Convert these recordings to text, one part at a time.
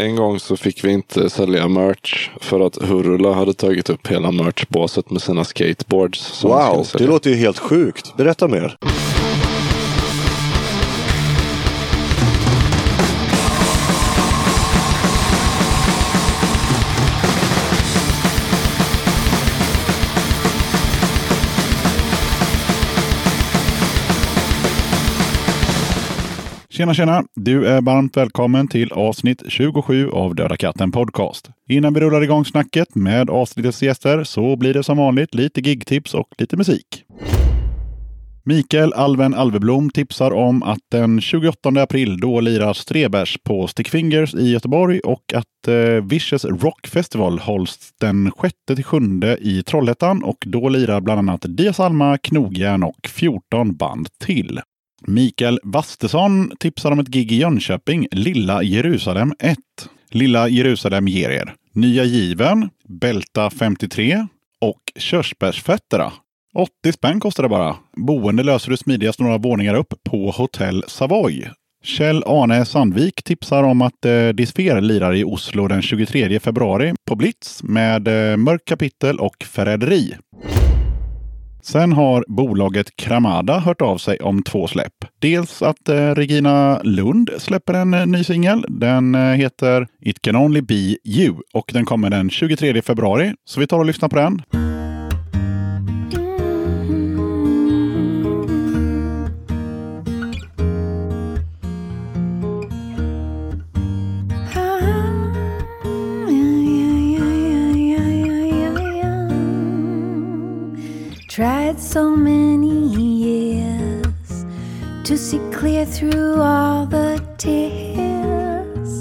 En gång så fick vi inte sälja merch för att Hurula hade tagit upp hela merchbåset med sina skateboards. Wow, det låter ju helt sjukt. Berätta mer. Tjena tjena! Du är varmt välkommen till avsnitt 27 av Döda katten Podcast. Innan vi rullar igång snacket med avsnittets gäster så blir det som vanligt lite gigtips och lite musik. Mikael Alven Alveblom tipsar om att den 28 april då lirar Strebers på Stickfingers i Göteborg och att eh, Vicious Rock Festival hålls den 6-7 i Trollhättan och då lirar bland annat Dias Alma, Knogjärn och 14 band till. Mikael Wastesson tipsar om ett gig i Jönköping, Lilla Jerusalem 1. Lilla Jerusalem ger er Nya Given, Bälta 53 och Körsbärsfötterna. 80 spänn kostar det bara. Boende löser du smidigast några våningar upp på Hotell Savoy. Kjell Arne Sandvik tipsar om att eh, Disfer lirar i Oslo den 23 februari på Blitz med eh, Mörk kapitel och Förräderi. Sen har bolaget Kramada hört av sig om två släpp. Dels att eh, Regina Lund släpper en eh, ny singel. Den eh, heter It can only be you och den kommer den 23 februari. Så vi tar och lyssnar på den. Tried so many years to see clear through all the tears.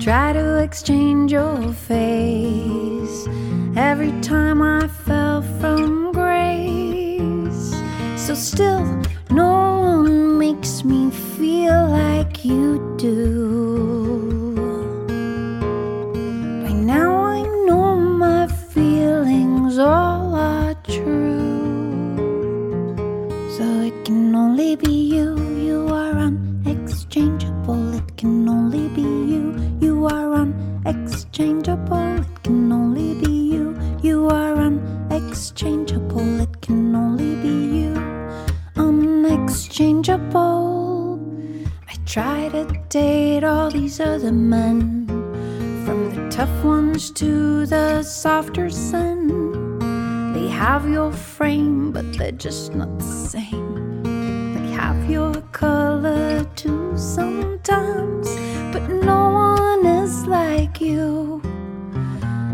Try to exchange your face every time I fell from grace. So still, no one makes me feel like you do. By now I know my feelings all are true. Only be you, you are unexchangeable. It can only be you, you are unexchangeable. It can only be you, you are unexchangeable. It can only be you, unexchangeable. I try to date all these other men. From the tough ones to the softer sin. They have your frame, but they're just not the same. Have your color too sometimes, but no one is like you.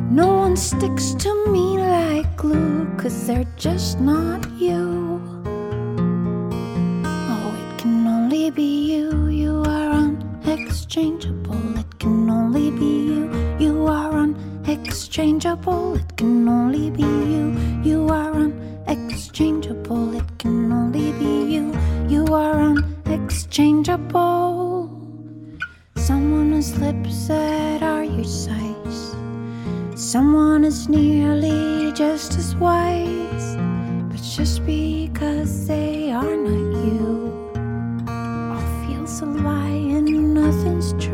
No one sticks to me like glue, cause they're just not you. Oh, it can only be you, you are unexchangeable. It can only be you, you are unexchangeable. It can only be you, you are unexchangeable. Someone whose lips that are your size, someone is nearly just as wise, but just because they are not you all feels a lie and nothing's true.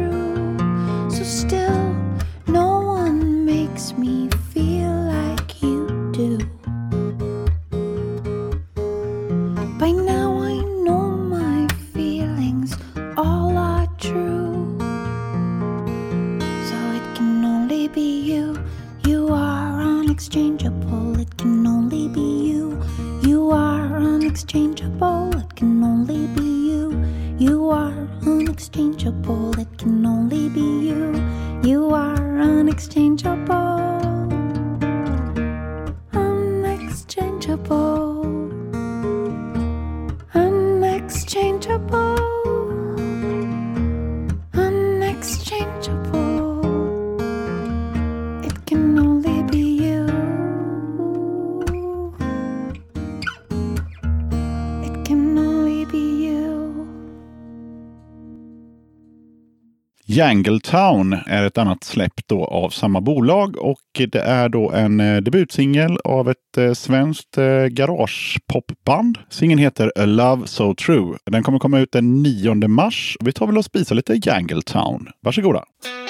Jangletown är ett annat släpp då av samma bolag och det är då en eh, debutsingel av ett eh, svenskt eh, garagepopband. Singeln heter A Love So True. Den kommer komma ut den 9 mars. Vi tar väl och spisar lite Jangletown. Varsågoda! Mm.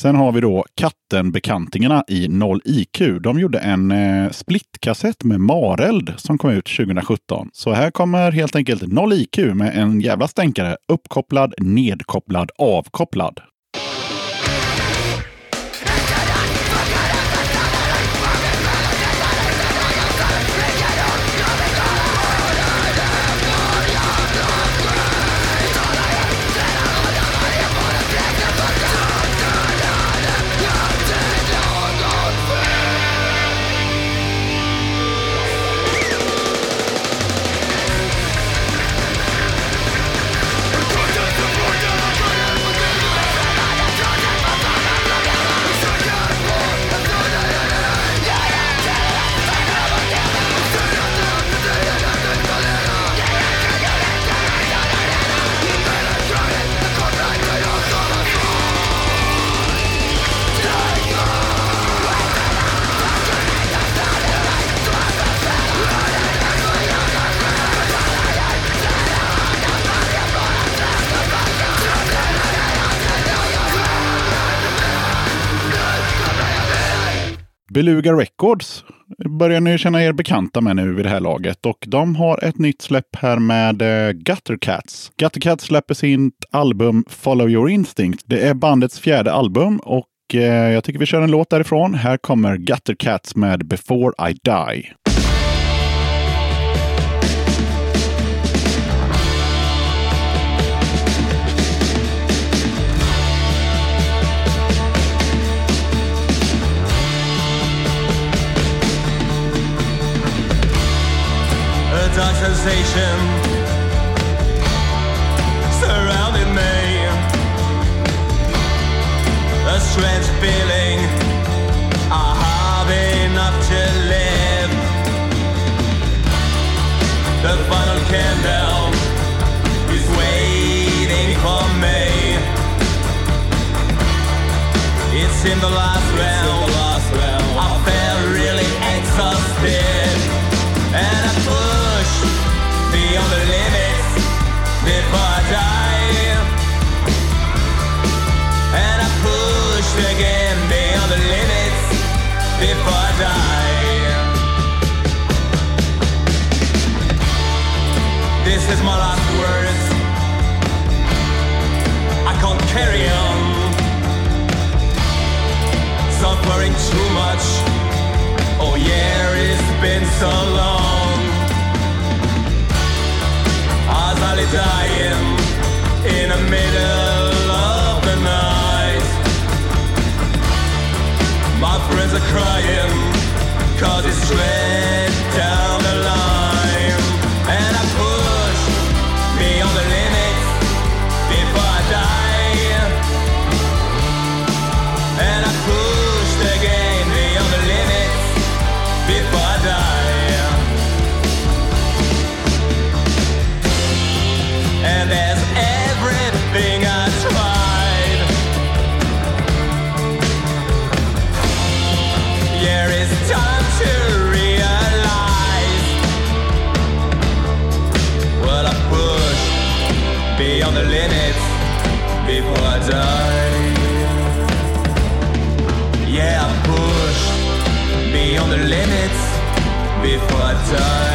Sen har vi då Katten-bekantingarna i 0 IQ. De gjorde en eh, splitkassett med Mareld som kom ut 2017. Så här kommer helt enkelt 0 IQ med en jävla stänkare. Uppkopplad, nedkopplad, avkopplad. Beluga Records börjar ni känna er bekanta med nu vid det här laget. Och de har ett nytt släpp här med Guttercats. Gutter Cats. Gutter Cats släpper sitt album Follow Your Instinct. Det är bandets fjärde album och eh, jag tycker vi kör en låt därifrån. Här kommer Gutter Cats med Before I Die. Dark sensation surrounding me. A strange feeling I have enough to live. The final candle is waiting for me. It's in the last round. Before I die. This is my last words. I can't carry on. Suffering too much. Oh yeah, it's been so long. Dying in the middle friends are crying, cause it's straight down die.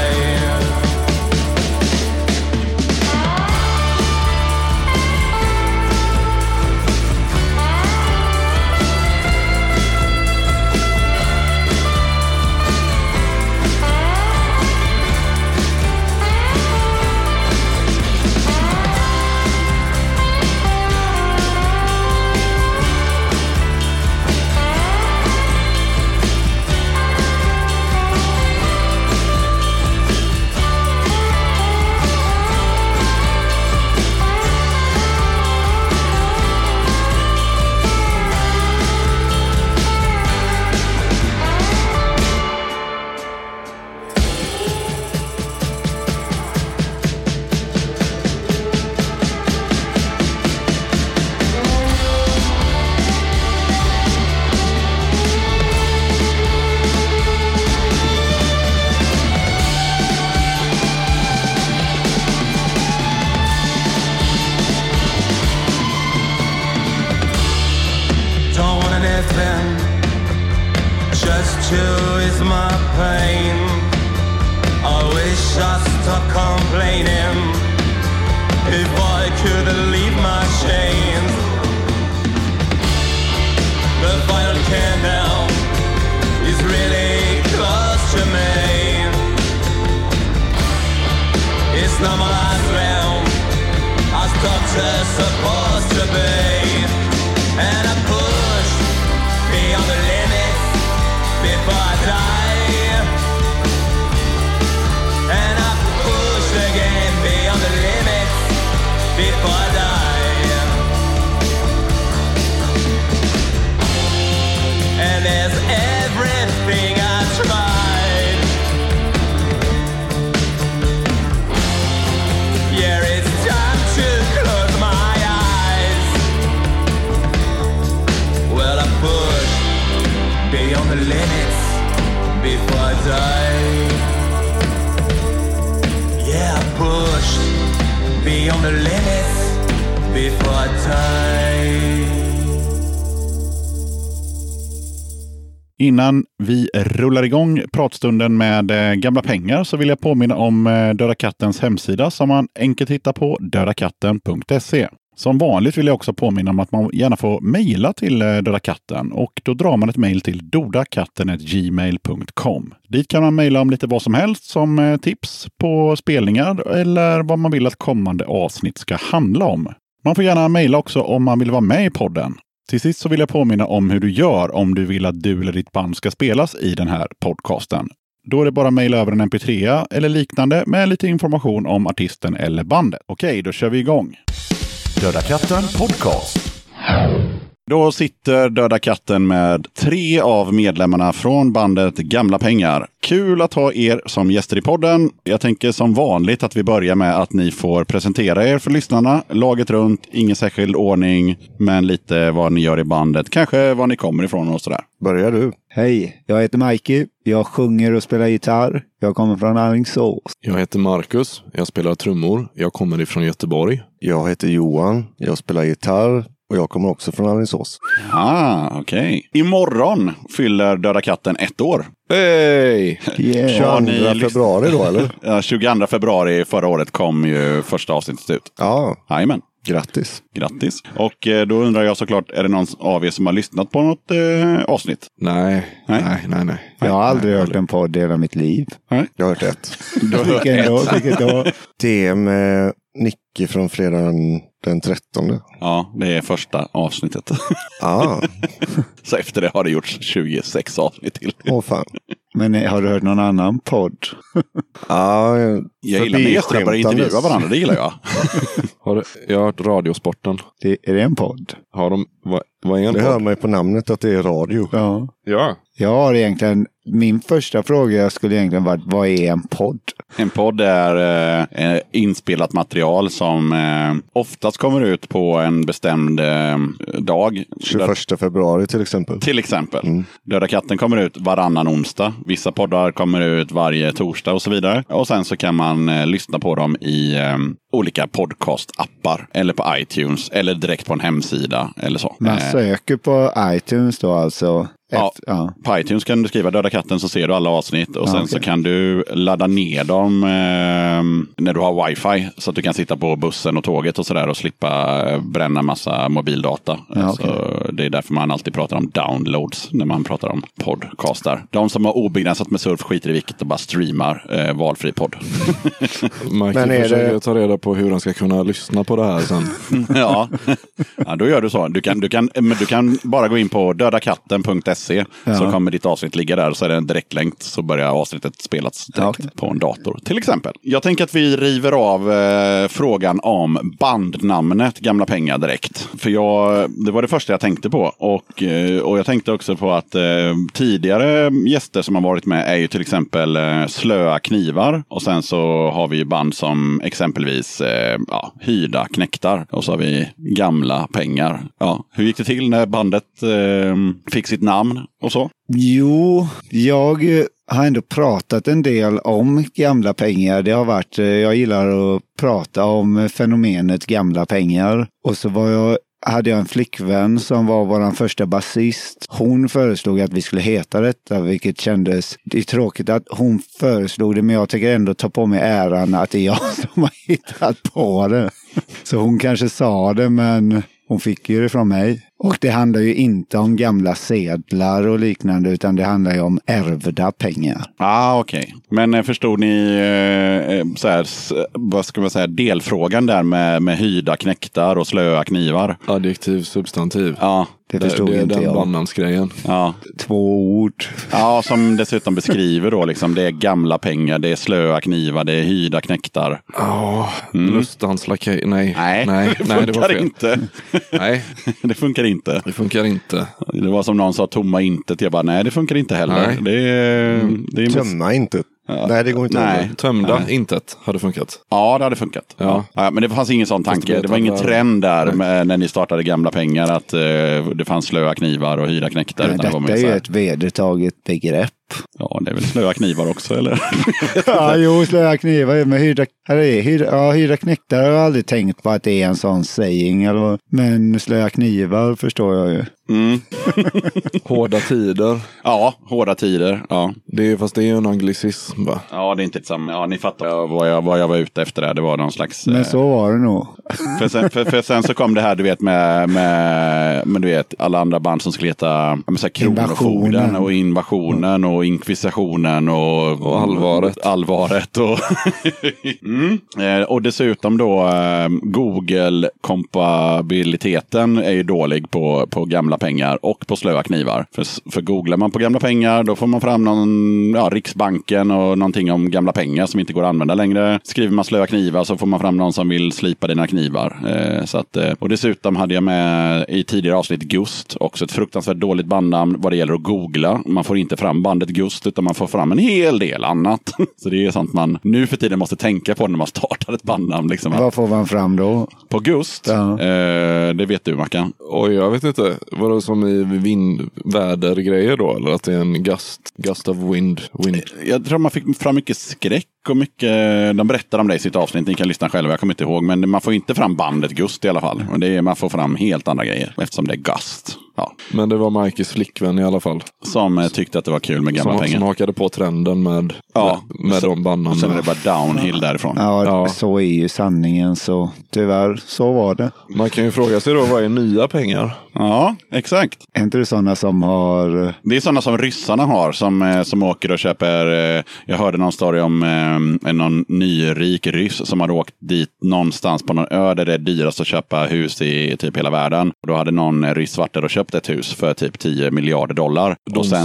Innan vi rullar igång pratstunden med eh, gamla pengar så vill jag påminna om eh, Döda Kattens hemsida som man enkelt hittar på dödakatten.se. Som vanligt vill jag också påminna om att man gärna får mejla till eh, Döda katten och då drar man ett mejl till dodakatten.gmail.com. Dit kan man mejla om lite vad som helst som tips på spelningar eller vad man vill att kommande avsnitt ska handla om. Man får gärna mejla också om man vill vara med i podden. Till sist så vill jag påminna om hur du gör om du vill att du eller ditt band ska spelas i den här podcasten. Då är det bara att mejla över en mp3 eller liknande med lite information om artisten eller bandet. Okej, då kör vi igång. Döda katten podcast. Då sitter Döda katten med tre av medlemmarna från bandet Gamla pengar. Kul att ha er som gäster i podden. Jag tänker som vanligt att vi börjar med att ni får presentera er för lyssnarna. Laget runt, ingen särskild ordning, men lite vad ni gör i bandet. Kanske var ni kommer ifrån och sådär. Börjar du? Hej, jag heter Mikey. Jag sjunger och spelar gitarr. Jag kommer från Alingsås. Jag heter Marcus. Jag spelar trummor. Jag kommer ifrån Göteborg. Jag heter Johan. Jag spelar gitarr och jag kommer också från Alingsås. Ah, okej. Imorgon fyller Döda katten ett år. Hej! Yeah. 22 ni lyssn- februari då eller? Ja, 22 februari förra året kom ju första avsnittet ut. Ja, Jajamän. Grattis. Grattis! Och eh, då undrar jag såklart, är det någon av er som har lyssnat på något eh, avsnitt? Nej, Nej. nej, nej, nej. Jag har aldrig hört en podd i hela mitt liv. Jag har hört ett. Vilken då? Vilket då? Det är med Nicke från fredagen den 13. Ja, det är första avsnittet. Ah, Så efter det har det gjorts 26 avsnitt till. åh fan. Men eh, har du hört någon annan podd? Ah, Jag gillar när gästerna börjar intervjua förbiskämtandes. varandra, det gillar jag. Har du, jag har hört Radiosporten. Det, är det en podd? Har de, vad, vad är en Det hör podd? man ju på namnet att det är radio. Ja. Ja. Jag har egentligen, min första fråga skulle egentligen varit, vad är en podd? En podd är eh, inspelat material som eh, oftast kommer ut på en bestämd eh, dag. 21 februari till exempel. Till exempel. Mm. Döda katten kommer ut varannan onsdag. Vissa poddar kommer ut varje torsdag och så vidare. Och sen så kan man eh, lyssna på dem i eh, olika podcast-appar. Eller på iTunes. Eller direkt på en hemsida. Eller så. Man Eh, söker på iTunes då alltså? Ja. Efter, ja. På iTunes kan du skriva Döda katten så ser du alla avsnitt. Och sen okej. så kan du ladda ner dem eh, när du har wifi. Så att du kan sitta på bussen och tåget och sådär och slippa eh, bränna massa mobildata. Ja, så det är därför man alltid pratar om downloads när man pratar om podcastar. De som har obegränsat med surf skiter i vilket och bara streamar eh, valfri podd. Michael Men är försöker det- ta reda på hur han ska kunna lyssna på det här sen. ja. ja, då gör du så. Du kan, du kan, men du kan bara gå in på dödakatten.se Ja. så kommer ditt avsnitt ligga där. Så är det en direktlänk så börjar avsnittet spelas direkt Ja, på en dator. Till exempel. Jag tänker att vi river av eh, frågan om bandnamnet Gamla Pengar direkt. För jag, det var det första jag tänkte på. Och, eh, och jag tänkte också på att eh, tidigare gäster som har varit med är ju till exempel eh, Slöa Knivar. Och sen så har vi band som exempelvis eh, ja, Hyrda Knäktar. Och så har vi Gamla Pengar. Ja, hur gick det till när bandet eh, fick sitt namn och så? Jo, jag eh, har ändå pratat en del om gamla pengar. Det har varit, eh, jag gillar att prata om fenomenet gamla pengar. Och så var jag hade jag en flickvän som var vår första basist. Hon föreslog att vi skulle heta detta, vilket kändes... Det är tråkigt att hon föreslog det, men jag tänker ändå ta på mig äran att det är jag som har hittat på det. Så hon kanske sa det, men hon fick ju det från mig. Och det handlar ju inte om gamla sedlar och liknande, utan det handlar ju om ärvda pengar. Ah, okej. Men eh, förstod ni eh, eh, så här, vad ska man säga, delfrågan där med, med hyrda knäktar och slöa knivar? Adjektiv, substantiv. Ja, Det det, förstod det är inte den jag. bandnamnsgrejen. ja. Två ord. ja, som dessutom beskriver då liksom det är gamla pengar, det är slöa knivar, det är hyrda knäktar. Ja, Lustans lakej. Nej, Nej, nej, det nej, det funkar var fel. inte. Nej, det funkar inte. det funkar inte. Det var som någon sa tomma intet. Jag bara, nej det funkar inte heller. Nej. Det är, det är Tömma inte. Nej, det går inte Nej. Tömda intet hade funkat. Ja, det hade funkat. Ja. Ja. men det fanns ingen sån det tanke. Det var ingen trend där med, när ni startade Gamla Pengar att eh, det fanns slöa knivar och hyra knäktar. Det var detta mer är ju ett vedertaget begrepp. Ja, det är väl slöa knivar också, eller? Ja, jo, slöa knivar med hyrda, här är, hyrda, ja, hyrda knäktar har jag aldrig tänkt på att det är en sån saying. Eller, men slöa knivar förstår jag ju. Mm. Hårda tider. Ja, hårda tider. Ja. Det är, fast det är ju en anglicism va? ja, det är inte samma. Ja, ni fattar vad jag, vad jag var ute efter där. Det var någon slags... Men eh, så var det nog. För sen, för, för sen så kom det här, du vet, med, med, med du vet, alla andra band som skulle heta ja, men Kronofogden Invasionen. och Invasionen och Inkvisitionen och, Och Allvaret. allvaret och, mm. Eh, och dessutom då eh, Google-kompabiliteten är ju dålig på, på gamla pengar och på slöa knivar. För, för googlar man på gamla pengar då får man fram någon, ja, Riksbanken och någonting om gamla pengar som inte går att använda längre. Skriver man slöa knivar så får man fram någon som vill slipa dina knivar. Eh, så att, och dessutom hade jag med i tidigare avsnitt Gust, också ett fruktansvärt dåligt bandnamn vad det gäller att googla. Man får inte fram bandet Gust utan man får fram en hel del annat. så det är sånt man nu för tiden måste tänka på när man startar ett bandnamn. Liksom. Vad får man fram då? På Gust, Ja. eh, det vet du Mackan. Oj, jag vet inte. Var det som i vind, vädergrejer då? Eller att det är en gust, gust of wind? wind. Jag tror man fick fram mycket skräck och mycket, de berättar om det i sitt avsnitt, ni kan lyssna själva, jag kommer inte ihåg. Men man får inte fram bandet Gust i alla fall. Och det är, man får fram helt andra grejer eftersom det är Gust. Ja, Men det var Mikes flickvän i alla fall. som eh, tyckte att det var kul med gamla Som, pengar. som hakade på trenden med, Ja, med så- de. Och sen är det bara downhill därifrån. Ja, Ja. så är ju sanningen. Så tyvärr, så var det. Man kan ju fråga sig då, vad är nya pengar? Ja, exakt. Är inte det sådana som har... Det är sådana som ryssarna har som, eh, som åker och köper. eh, Jag hörde någon story om eh, en någon nyrik ryss som hade åkt dit någonstans på någon ö där det är dyrast att köpa hus i typ hela världen. Och då hade någon ryss varit där och köpt ett hus för typ 10 miljarder dollar. Och sen,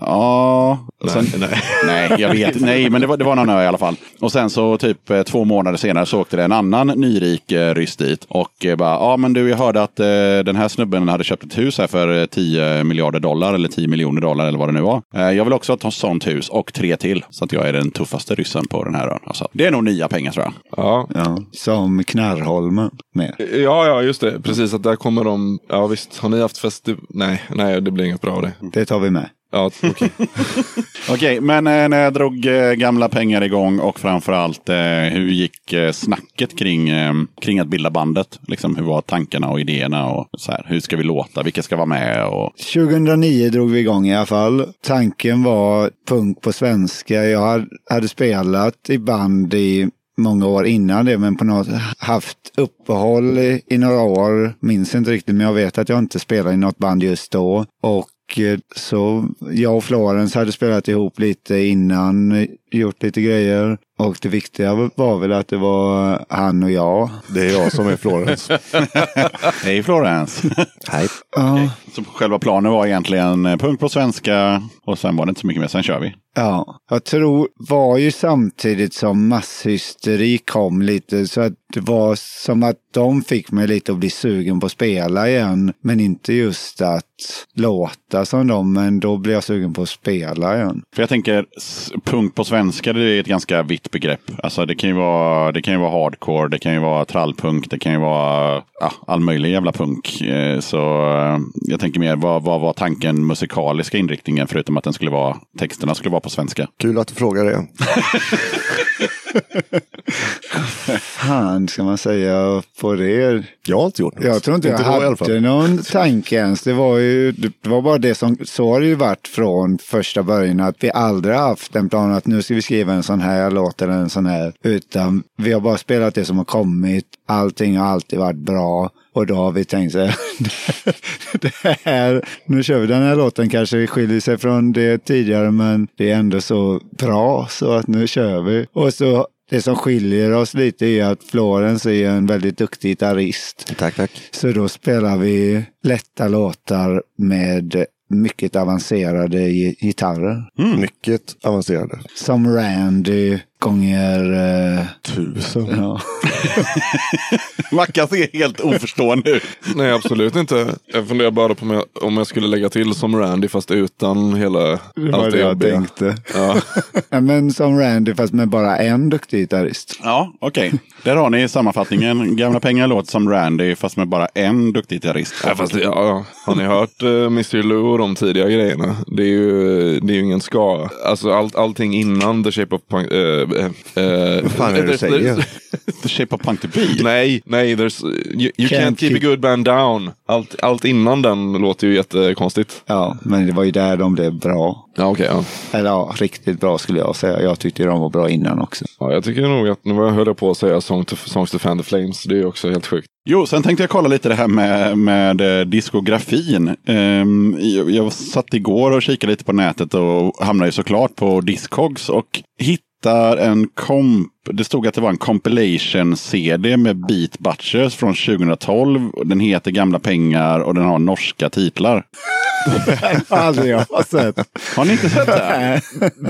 ja, och sen, Nej, nej. Nej, jag vet. Nej, men det var, det var någon ö i alla fall. Och sen så typ eh, två månader senare så åkte det en annan nyrik eh, ryss dit. Och eh, bara, ja men du, jag hörde att eh, den här snubben hade köpt ett hus här för eh, 10 miljarder dollar eller 10 miljoner dollar eller vad det nu var. Eh, jag vill också ha ett sånt hus och tre till. Så att jag är den tuffaste ryssen på den här ön. Alltså, det är nog nya pengar tror jag. Ja. Ja, som Knarrholmen med. ja, ja, just det. Precis, att där kommer de. Ja, visst. Har ni haft fest? Nej, nej, det blir inget bra av det. Det tar vi med. Ja, okej. Okej, men eh, när jag drog eh, gamla pengar igång och framförallt eh, hur gick eh, snacket kring, kring att bilda bandet? Liksom, hur var tankarna och idéerna och så här, hur ska vi låta? Vilka ska vara med? Och... 2009 drog vi igång i alla fall. Tanken var punk på svenska. Jag hade, hade spelat i band i många år innan det, men på något haft uppehåll i, i några år. Minns inte riktigt, men jag vet att jag inte spelade i något band just då. Och så jag och Florens hade spelat ihop lite innan, eh, gjort lite grejer. Och det viktiga var väl att det var han och jag. Det är jag som är Florens. Hej Florence! Hej. Ja, så själva planen var egentligen eh, punk på svenska och sen var det inte så mycket mer. Sen kör vi. Ja, jag tror var ju samtidigt som masshysteri kom lite så att det var som att de fick mig lite att bli sugen på att spela igen. Men inte just att låta som dem, men då blev jag sugen på att spela igen. För jag tänker, punk på svenska det är ett ganska vitt begrepp. Alltså det kan ju vara, det kan ju vara hardcore, det kan ju vara trallpunk, det kan ju vara ja, all möjlig jävla punk. Eh, Så eh, jag tänker mer, vad, vad var tanken musikaliska inriktningen förutom att den skulle vara, texterna skulle vara på svenska? Kul att du frågar det. Fan, ska man säga på det? Jag har inte gjort något. Jag tror inte jag då i alla hade fall. någon tanke ens. Det var ju det var bara det som, så har det ju varit från första början. Att vi aldrig haft en plan att nu ska vi skriva en sån här låt eller en sån här. Utan vi har bara spelat det som har kommit. Allting har alltid varit bra. Och då har vi tänkt så här, det här, nu kör vi den här låten kanske skiljer sig från det tidigare men det är ändå så bra så att nu kör vi. Och så det som skiljer oss lite är att Florens är en väldigt duktig gitarrist. Tack, tack. Så då spelar vi lätta låtar med mycket avancerade gi- gitarrer. Mycket avancerade. Som Randy gånger... Eh, Tusen. ja. Mackan ser helt oförstående ut. Nej, absolut inte. Jag funderar bara på om jag, om jag skulle lägga till som Randy fast utan hela Det var allt det jag jobbiga. tänkte. Ja. Ja, men som Randy fast med bara en duktig gitarrist. Ja, okej. Där har ni sammanfattningen. Gamla pengar låter som Randy fast med bara en duktig gitarrist. Ja, fast, det- ja, ja. Har ni hört uh, Mr. Lou och de tidiga grejerna? Det är ju, det är ju ingen ska. Alltså allt, allting innan The Shape of Punk. Uh, Vad fan är det du säger? The Shape of Punk to Be. Nej, nej, there's, you, you can't, Can't keep, a good band down. Allt, allt innan den låter ju jättekonstigt. Ja, men det var ju där de blev bra. Ja, okej. ja. Eller ja, riktigt bra skulle jag säga. Jag tyckte de var bra innan också. ja, jag tycker nog att, nu höll jag på att säga Song to, Songs to Fan the Flames. Det är ju också helt sjukt. Jo, sen tänkte jag kolla lite det här med, med eh, diskografin. Ehm, jag, jag satt igår och kikade lite på nätet och hamnade ju såklart på Discogs och hittar en komp. Det stod att det var en compilation-CD med Beat Butchers från 2012. Den heter Gamla pengar och den har norska titlar. Aldrig jag har sett. Har ni inte sett det?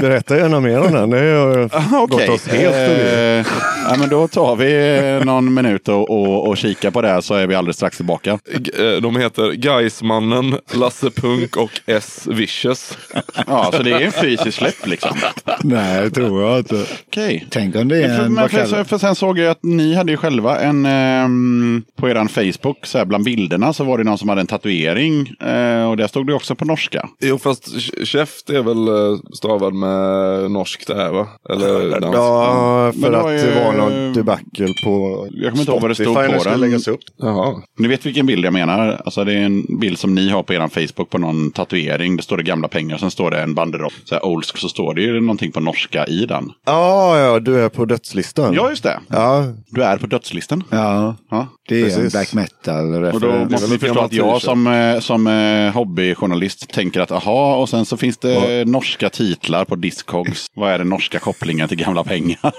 Berätta gärna mer om den. Det har Ah, Okej, gått oss helt förbi. eh, ja, men då tar vi eh, någon minut och, och, och kikar på det här så är vi alldeles strax tillbaka. Eh, De heter Gaismannen, Lasse Punk och S. Vicious. Ja, så det är en fysisk släpp liksom. Nej, det tror jag inte. Okej. Tänk om det är En... men vad för, för, för sen såg jag att ni hade ju själva en ehm, på eran Facebook, så här, bland bilderna så var det någon som hade en tatuering. Eh, och där stod det också på norska. Jo, fast käft är väl eh, stavad med norskt där va? Eller dansk? Ja, Men för det att var ju- det var någon debacle på Jag kommer inte ihåg vad det stod på det den. läggas upp. Jaha. Ni vet vilken bild jag menar? Alltså det är en bild som ni har på eran Facebook på någon tatuering. Det står det gamla pengar, sen står det en banderoll. Så här old så står det ju någonting på norska i den. Ja, ja, du är på dödslistan. Ja, just det. Ja, Du är på dödslistan. Ja, Ja. det är en Precis. black metal Och då måste ni förstå att jag som, eh, som eh, hobbyjournalist tänker att aha, och sen så finns det norska titlar på Discogs. Vad är den norska kopplingen till gamla pengar?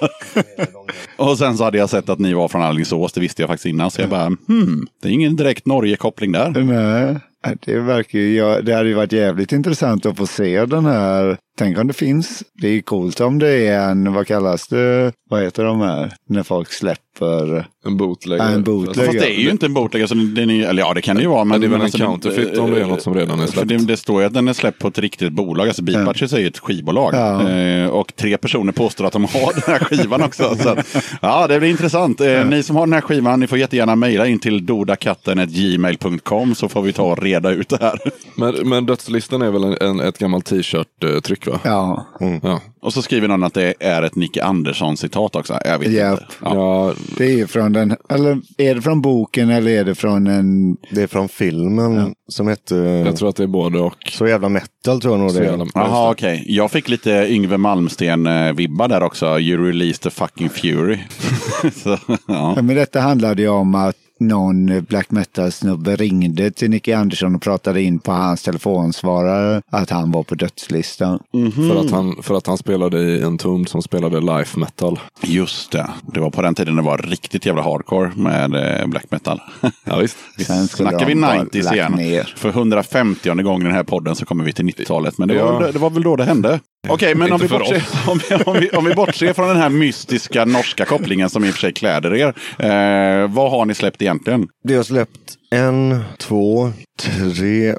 och sen så hade jag sett att ni var från Alingsås, det visste jag faktiskt innan. Så jag bara, hmm, det är ingen direkt Norge-koppling där. Nej, det verkar ju, ja, det hade ju varit jävligt intressant att få se den här. Tänk om det finns. Det är ju coolt om det är en, vad kallas det, vad heter de här, när folk släpper. En bootleg. Ja, en bootleg. Fast det är ju inte en bootleg, alltså, den är, eller ja det kan det ju vara. Men, Men det är väl en alltså, counterfeit om det är något som redan är För släppt. det, det står ju att den är släppt på ett riktigt bolag. Alltså Beat Butchers är ju ett skivbolag. Ja. Eh, och tre personer påstår att de har den här skivan också. Så att, ja, det blir intressant. Eh, Ni som har den här skivan, ni får jättegärna mejla in till dodakatten.gmail.com så får vi ta och reda ut det här. Men, men dödslistan är väl en, en, ett gammalt t-shirt-tryck va? Ja, Ja. Och så skriver någon att det är ett Nicke Andersson-citat också. Jag vet Japp. inte. Ja. Ja, det är från den, eller är det från boken eller är det från en, det är från filmen som hette jag tror att det är både och. Så jävla metal tror jag nog Så det är. Jaha, okej. Jag fick lite Yngve Malmsten-vibbar där också. You released the fucking fury. så, ja. ja, men detta handlade ju om att någon black metal-snubbe ringde till Nicky Andersson och pratade in på hans telefonsvarare att han var på dödslistan. För, att han, för att han spelade i en Tomb som spelade life metal. Just det. Det var på den tiden det var riktigt jävla hardcore med eh, black metal. Ja, visst. Sen Snackar vi de bara 90s lagt igen. ner. För 150 gången i den här podden så kommer vi till 90-talet. Men det, Ja. var, det var väl då det hände. Okej, men om vi, bortser, om, vi, om, vi, om vi bortser från den här mystiska norska kopplingen som i och för sig kläder er. Eh, vad har ni släppt egentligen? Det har släppt en, två, tre.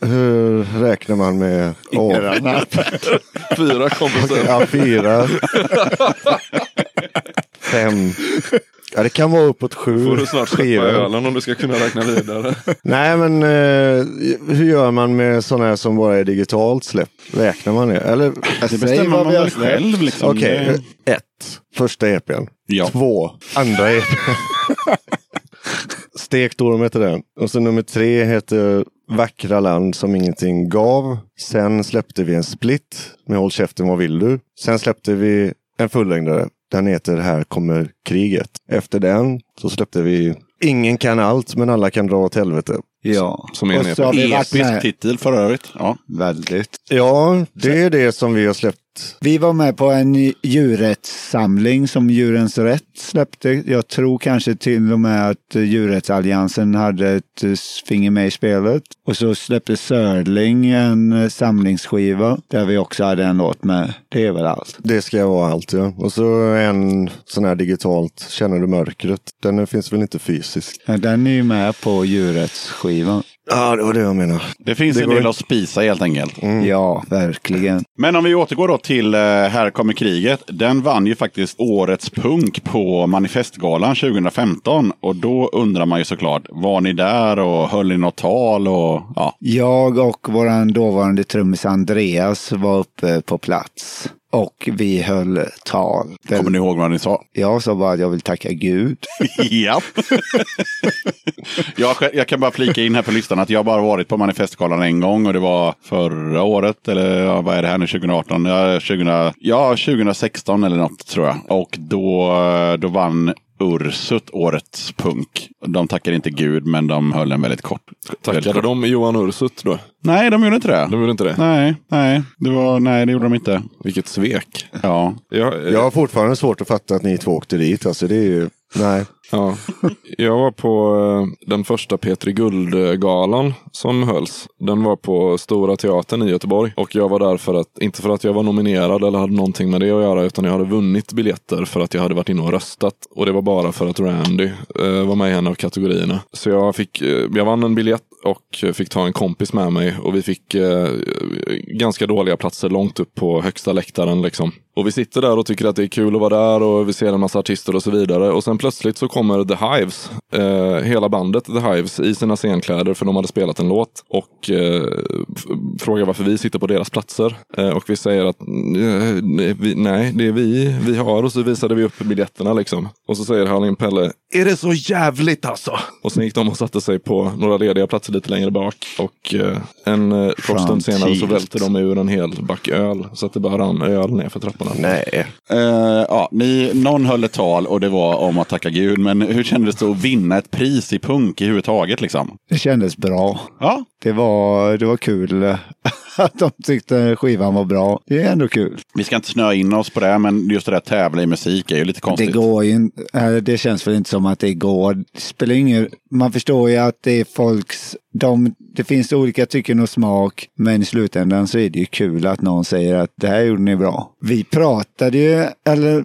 Hur räknar man med? Åh, Fyra kompisar. ja, fyra. Fem. Ja, det kan vara uppåt sju Får du snart släppa ölen om du ska kunna räkna vidare. Nej, men eh, hur gör man med sådana här som bara är digitalt släpp? Räknar man det? Eller? Det bestämmer man väl själv. Liksom. Okej, Det- ett. Första EPn. Ja. Två. Andra EPn. Stektorm heter den. Och så nummer tre heter Vackra land som ingenting gav. Sen släppte vi en split med Håll käften vad vill du. Sen släppte vi en fullängdare. Den heter Här kommer kriget. Efter den så släppte vi Ingen kan allt men alla kan dra åt helvete. Ja, Som är en Episk titel för övrigt. Ja. väldigt. Ja, det är det som vi har släppt. Vi var med på en djurrättssamling som Djurens Rätt släppte. Jag tror kanske till och med att Djurrättsalliansen hade ett finger med i spelet. Och så släppte Sörling en samlingsskiva där vi också hade en låt med. Det är väl allt. Det ska vara allt ja. Och så en sån här digitalt, Känner du mörkret? Den finns väl inte fysiskt? Ja, Den är ju med på Djurrättsskivan. Ja, det var det jag menar. Det finns Det en del att spisa helt enkelt. Ja, verkligen. Men om vi återgår då till eh, Här kommer kriget. Den vann ju faktiskt årets punk på Manifestgalan 2015. Och då undrar man ju såklart, var ni där och höll ni något tal? Och, ja. Jag och vår dåvarande trummis Andreas var uppe på plats. Och vi höll tal. Kommer ni ihåg vad ni sa? Jag sa bara att jag vill tacka Gud. ja. jag, jag kan bara flika in här på listan att jag bara varit på Manifestgalan en gång och det var förra året, eller ja, vad är det här nu, 2018? Ja, 20, ja 2016 eller något tror jag. Och då, då vann Ursut årets punk. De tackar inte Gud, men de höll en väldigt kort. väldigt Tackade kort. de Johan Ursut då? Nej, de gjorde inte det. De gjorde inte det? Nej, nej, det var, nej, det gjorde de inte. Vilket svek. Ja. Jag, Jag har fortfarande svårt att fatta att ni två åkte dit. Alltså det är ju, nej. Ja. Jag var på eh, den första Petri Guld-galan som hölls. Den var på Stora Teatern i Göteborg. Och jag var där för att, inte för att jag var nominerad eller hade någonting med det att göra, utan jag hade vunnit biljetter för att jag hade varit inne och röstat. Och det var bara för att Randy eh, var med i en av kategorierna. Så jag, fick, eh, jag vann en biljett och fick ta en kompis med mig. Och vi fick eh, ganska dåliga platser långt upp på högsta läktaren. Liksom. Och vi sitter där och tycker att det är kul att vara där och vi ser en massa artister och så vidare. Och sen plötsligt så kommer The Hives, eh, hela bandet The Hives i sina scenkläder för de hade spelat en låt. Och eh, frågar varför vi sitter på deras platser. Eh, och vi säger att eh, nej, vi, nej, det är vi vi har. Och så visade vi upp biljetterna liksom. Och så säger Hallin Pelle, är det så jävligt alltså? Och sen gick de och satte sig på några lediga platser lite längre bak. Och eh, en eh, kort stund senare så välte de ur en hel back öl. Så att det bara rann öl ner för trappan. den. Nej. Eh, ja, ni, någon höll ett tal och det var om att tacka Gud. Men hur kändes det att vinna ett pris i punk i huvud taget? Liksom? Det kändes bra. Ja, Det var, det var kul att de tyckte skivan var bra. Det är ändå kul. vi ska inte snöa in oss på det, men just det där tävla i musik är ju lite Det konstigt. går ju inte, äh, det känns väl inte som att det går. Det spelar ingen, man förstår ju att det är folks, de, det finns olika tycken och smak, men i slutändan så är det ju kul att någon säger att det här gjorde ni bra. Vi pratade ju, eller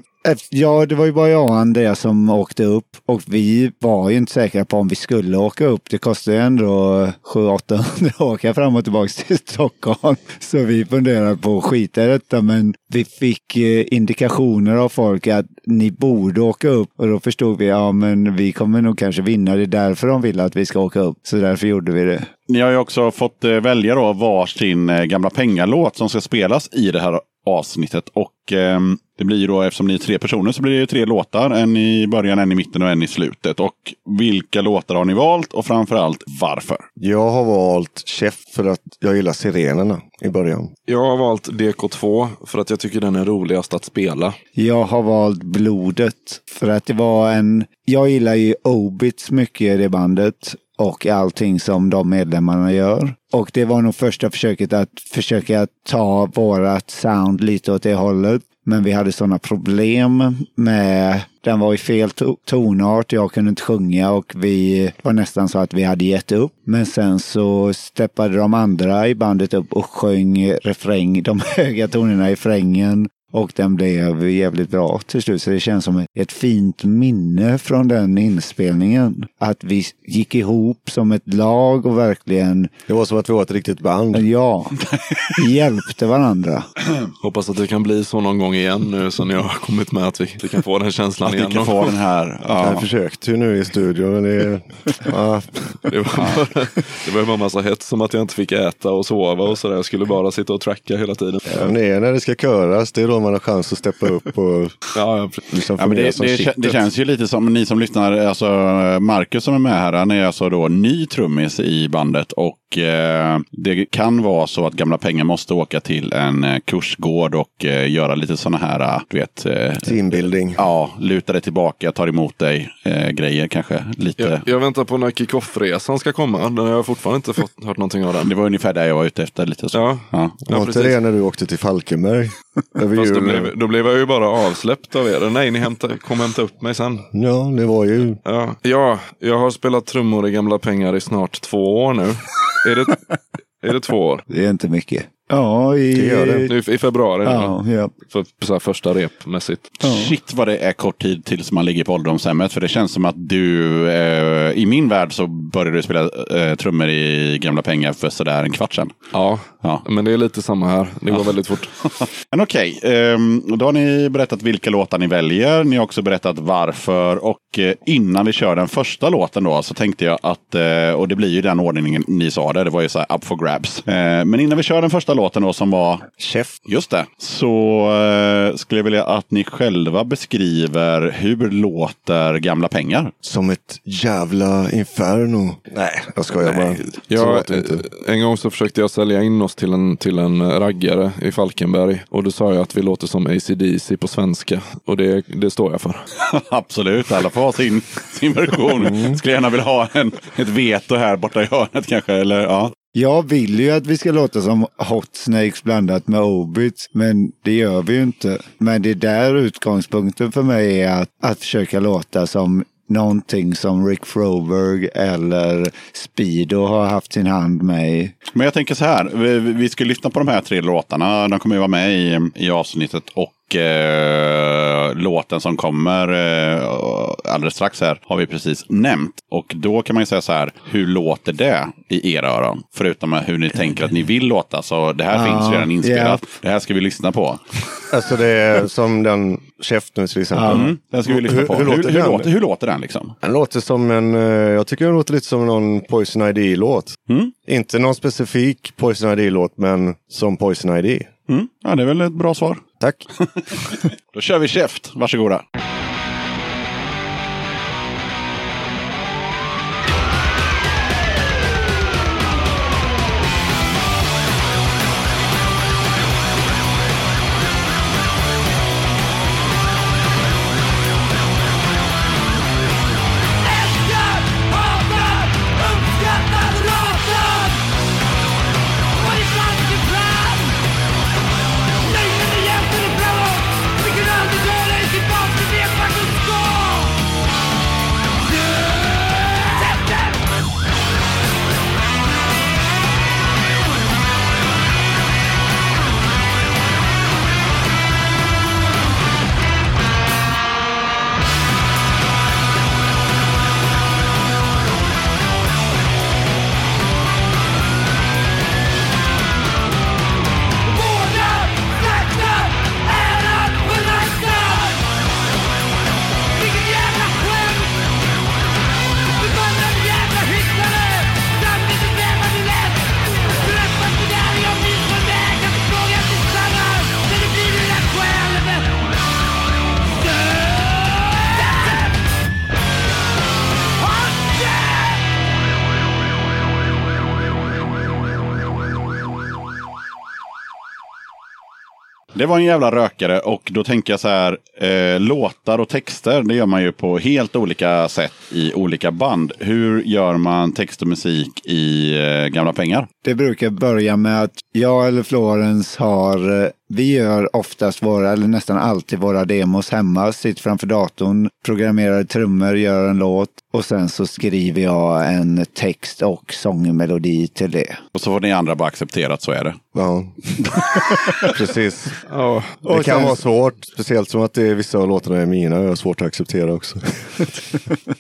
Ja, det var ju bara jag och Andreas som åkte upp och vi var ju inte säkra på om vi skulle åka upp. Det kostar ju ändå 700-800 att åka fram och tillbaka till Stockholm. Så vi funderade på att skita i detta, men vi fick eh, indikationer av folk att ni borde åka upp och då förstod vi, ja men vi kommer nog kanske vinna. Det är därför de vill att vi ska åka upp. Så därför gjorde vi det. Ni har ju också fått eh, välja då varsin eh, gamla pengalåt som ska spelas i det här avsnittet. Och ehm, det blir ju då, eftersom ni är tre personer, så blir det ju tre låtar. En i början, en i mitten och en i slutet. Och vilka låtar har ni valt och framförallt varför? Jag har valt Chef för att jag gillar sirenerna i början. Jag har valt DK2 för att jag tycker den är roligast att spela. Jag har valt Blodet för att det var en... Jag gillar ju Obits mycket i det bandet och allting som de medlemmarna gör. Och det var nog första försöket att försöka ta vårat sound lite åt det hållet. Men vi hade sådana problem med, den var i fel tonart, jag kunde inte sjunga och vi var nästan så att vi hade gett upp. Men sen så steppade de andra i bandet upp och sjöng refräng, de höga tonerna i refrängen. Och den blev jävligt bra till slut. Så det känns som ett fint minne från den inspelningen. Att vi gick ihop som ett lag och verkligen, Det var som att vi var ett riktigt band. ja, hjälpte varandra. Hoppas att det kan bli så någon gång igen nu så ni har kommit med att vi, vi kan få den känslan Att igen. kan få den här... Jag Ja. försökte ju nu i studion. Men det, ja, Det var, bara, det var ju bara massa hets som att jag inte fick äta och sova och sådär. Jag skulle bara sitta och tracka hela tiden. men det är när det ska köras. Det är då man har chans att steppa upp och Ja, liksom Ja, men det, som det, det känns ju lite som ni som lyssnar, alltså Marcus som är med här, han är alltså då ny trummis i bandet och eh, det kan vara så att gamla pengar måste åka till en eh, kursgård och eh, göra lite sådana här, eh, du vet, eh, Teambuilding. ja, luta dig tillbaka, tar emot dig, eh, grejer kanske. Lite. Jag, jag väntar på när kick-off-resan ska komma. Den har jag fortfarande inte fått, hört någonting av den. Det var ungefär det jag var ute efter lite så. Ja, Ja. Var ja inte precis. det när du åkte till Falkenberg? Över Fast då blev, då blev jag ju bara avsläppt av er. Nej, ni hämtar, kom hämta upp mig sen. Ja, det var ju... Ja, ja, jag har spelat trummor i gamla pengar i snart två år nu. Är det, är det två år? Det är inte mycket. Ja, i... Det gör det. Nu i februari. Ja, ja. För, så här första repmässigt. Shit vad det är kort tid tills man ligger på ålderdomshemmet. För det känns som att du, eh, i min värld så började du spela eh, trummor i gamla pengar för sådär en kvart sedan. Ja, Ja. men det är lite samma här. Det går väldigt fort. Men okej, ehm, då har ni berättat vilka låtar ni väljer. Ni har också berättat varför. Och eh, innan vi kör den första låten då så tänkte jag att, eh, och det blir ju den ordningen ni sa det, det var ju så här up for grabs. Eh, men innan vi kör den första låten då som var Chef. Just det. Så eh, skulle jag vilja att ni själva beskriver hur låter gamla pengar? Som ett jävla inferno. Nej, jag skojar bara. Jag, en gång så försökte jag sälja in oss till en, till en raggare i Falkenberg. Och då sa jag att vi låter som ACDC på svenska. Och det, det står jag för. Absolut, alla får ha sin, sin version. Skulle gärna vilja ha en, ett veto här borta i hörnet kanske. Eller, ja. Jag vill ju att vi ska låta som Hot Snakes blandat med Obits, men det gör vi ju inte. Men det är där utgångspunkten för mig är att, att försöka låta som någonting som Rick Froberg eller Speedo har haft sin hand med i. Men jag tänker så här, vi, vi ska lyssna på de här tre låtarna. De kommer ju vara med i, i avsnittet. Och eh, låten som kommer eh, alldeles strax här har vi precis nämnt. Och då kan man ju säga så här, hur låter det i era öron? Förutom hur ni tänker att ni vill låta. Så det här Ja, finns redan inspelat. ja. Det här ska vi lyssna på. Alltså det är som den nu till exempel. Mm, den ska vi lyssna Hur- på. hur låter hur, den? låter, hur låter den liksom? Den låter som en, eh, jag tycker den låter lite som någon Poison ID-låt. Mm. Inte någon specifik Poison ID-låt, men som Poison ID. Mm. Ja, det är väl ett bra svar. Tack. Då kör vi käft. Varsågoda. Det var en jävla rökare och då tänker jag så här. Eh, låtar och texter, det gör man ju på helt olika sätt i olika band. Hur gör man text och musik i eh, Gamla pengar? Det brukar börja med att jag eller Florens har, eh, vi gör oftast våra, eller nästan alltid våra demos hemma, sitter framför datorn, programmerar trummor, gör en låt och sen så skriver jag en text och sångmelodi till det. Och så får ni andra bara acceptera att så är det. Ja, precis. Ja, Det Och kan sen- vara svårt, speciellt som att det är vissa av låtarna är mina. Jag har svårt att acceptera också.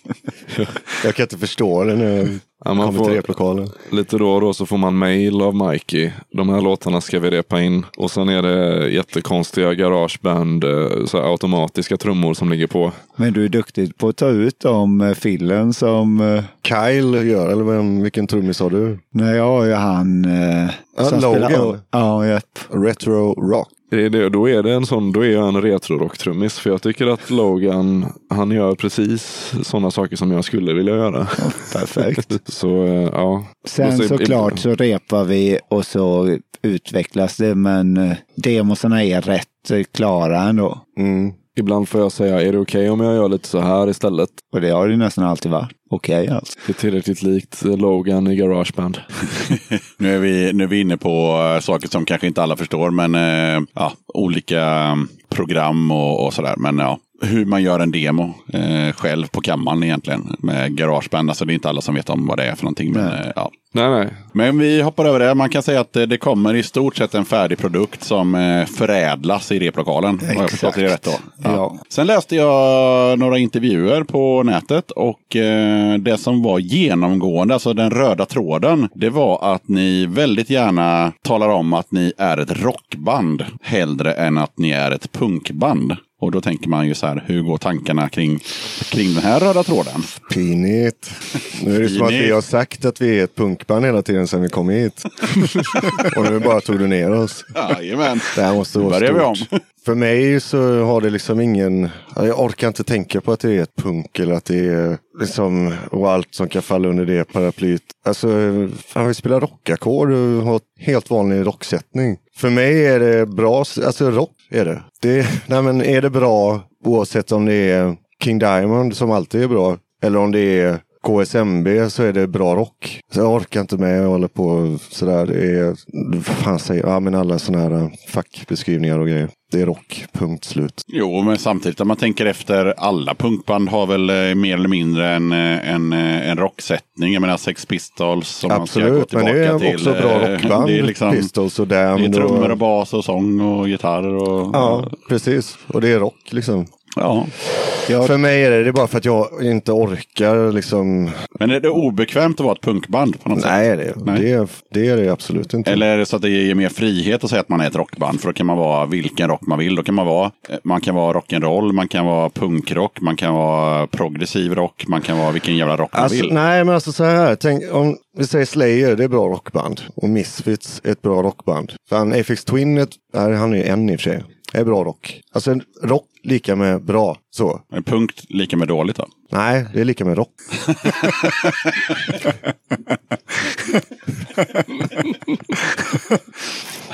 jag kan inte förstå det när jag Ja, man kommer får- till replokalen. lite då och då så får man mail av Mikey. De här låtarna ska vi repa in. Och sen är det jättekonstiga garageband, eh, så här automatiska trummor som ligger på. Men du är duktig på att ta ut de eh, fillen som, eh, Kyle gör, eller vem, vilken trummis har du? när jag har ju han eh, Ja, Logan. spelar- Ja, japp. Retro Rock. Det är det, då är det en sån, då är jag en retrorock-trummis. För jag tycker att Logan, han gör precis sådana saker som jag skulle vilja göra. Perfekt. Så eh, ja. Sen så- såklart så repar vi och så utvecklas det, men eh, demosarna är rätt eh, klara ändå. Mm. Ibland får jag säga, är det okej om jag gör lite så här istället? Och det har det nästan alltid varit. Okej alltså. Det är tillräckligt likt Logan i Garageband. Nu är vi, nu är vi inne på eh, saker som kanske inte alla förstår, men eh, ja, olika mm, program och, och sådär. Men ja, hur man gör en demo eh, själv på kammaren egentligen med Garageband. Alltså det är inte alla som vet om vad det är för någonting. Men, Nej. eh, ja. Nej, nej. men vi hoppar över det. Man kan säga att det kommer i stort sett en färdig produkt som eh, förädlas i replokalen. Har jag förstått det rätt då? Ja. Sen läste jag några intervjuer på nätet och eh, Eh, det som var genomgående, alltså den röda tråden, det var att ni väldigt gärna talar om att ni är ett rockband hellre än att ni är ett punkband. Och då tänker man ju så här, hur går tankarna kring, kring den här röda tråden? Pinigt. Nu är det som att vi har sagt att vi är ett punkband hela tiden sedan vi kom hit. Och nu bara tog du ner oss. Jajamän. Det här måste vara Börjar vi om. stort. För mig så har det liksom ingen... ja, Jag orkar inte tänka på att det är ett punk eller att det är liksom... Och allt som kan falla under det paraplyet. Alltså, fan vi spelar rockackord och har helt vanlig rocksättning. För mig är det bra, alltså rock är det. det nej men är det bra oavsett om det är King Diamond som alltid är bra. Eller om det är KSMB så är det bra rock. Så jag orkar inte med att hålla på sådär. Det är, fan säger ja men alla sådana här fackbeskrivningar och grejer. Det är rock, punkt slut. Jo, men samtidigt om man tänker efter, alla punkband har väl eh, mer eller mindre en, eh, en, eh, en rocksättning. Jag menar Sex Pistols som man ska gå Absolut, men tillbaka det är till. också bra eh, rockband. Det är, liksom, Pistols och det är Damned. trummor och och, bas och sång och gitarr. Och, ja, precis. Och det är rock liksom. Ja. För mig är det, det är bara för att jag inte orkar liksom. Men är det obekvämt att vara ett punkband på något sätt? Nej, det, Nej. Det, det är det absolut inte. Eller är det så att det ger mer frihet att säga att man är ett rockband? För då kan man vara vilken rock man vill. Då kan man vara, eh, man kan vara rock'n'roll, man kan vara punkrock, man kan vara progressiv rock, man kan vara vilken jävla rock man Alltså, vill. nej, men alltså så här. Tänk, om vi säger Slayer, det är bra rockband. Och Misfits är ett bra rockband. Fan, Afix Twin, är han är en i och för sig är bra rock. Alltså en rock lika med bra. Så. En punkt lika med dåligt då? Nej, det är lika med rock.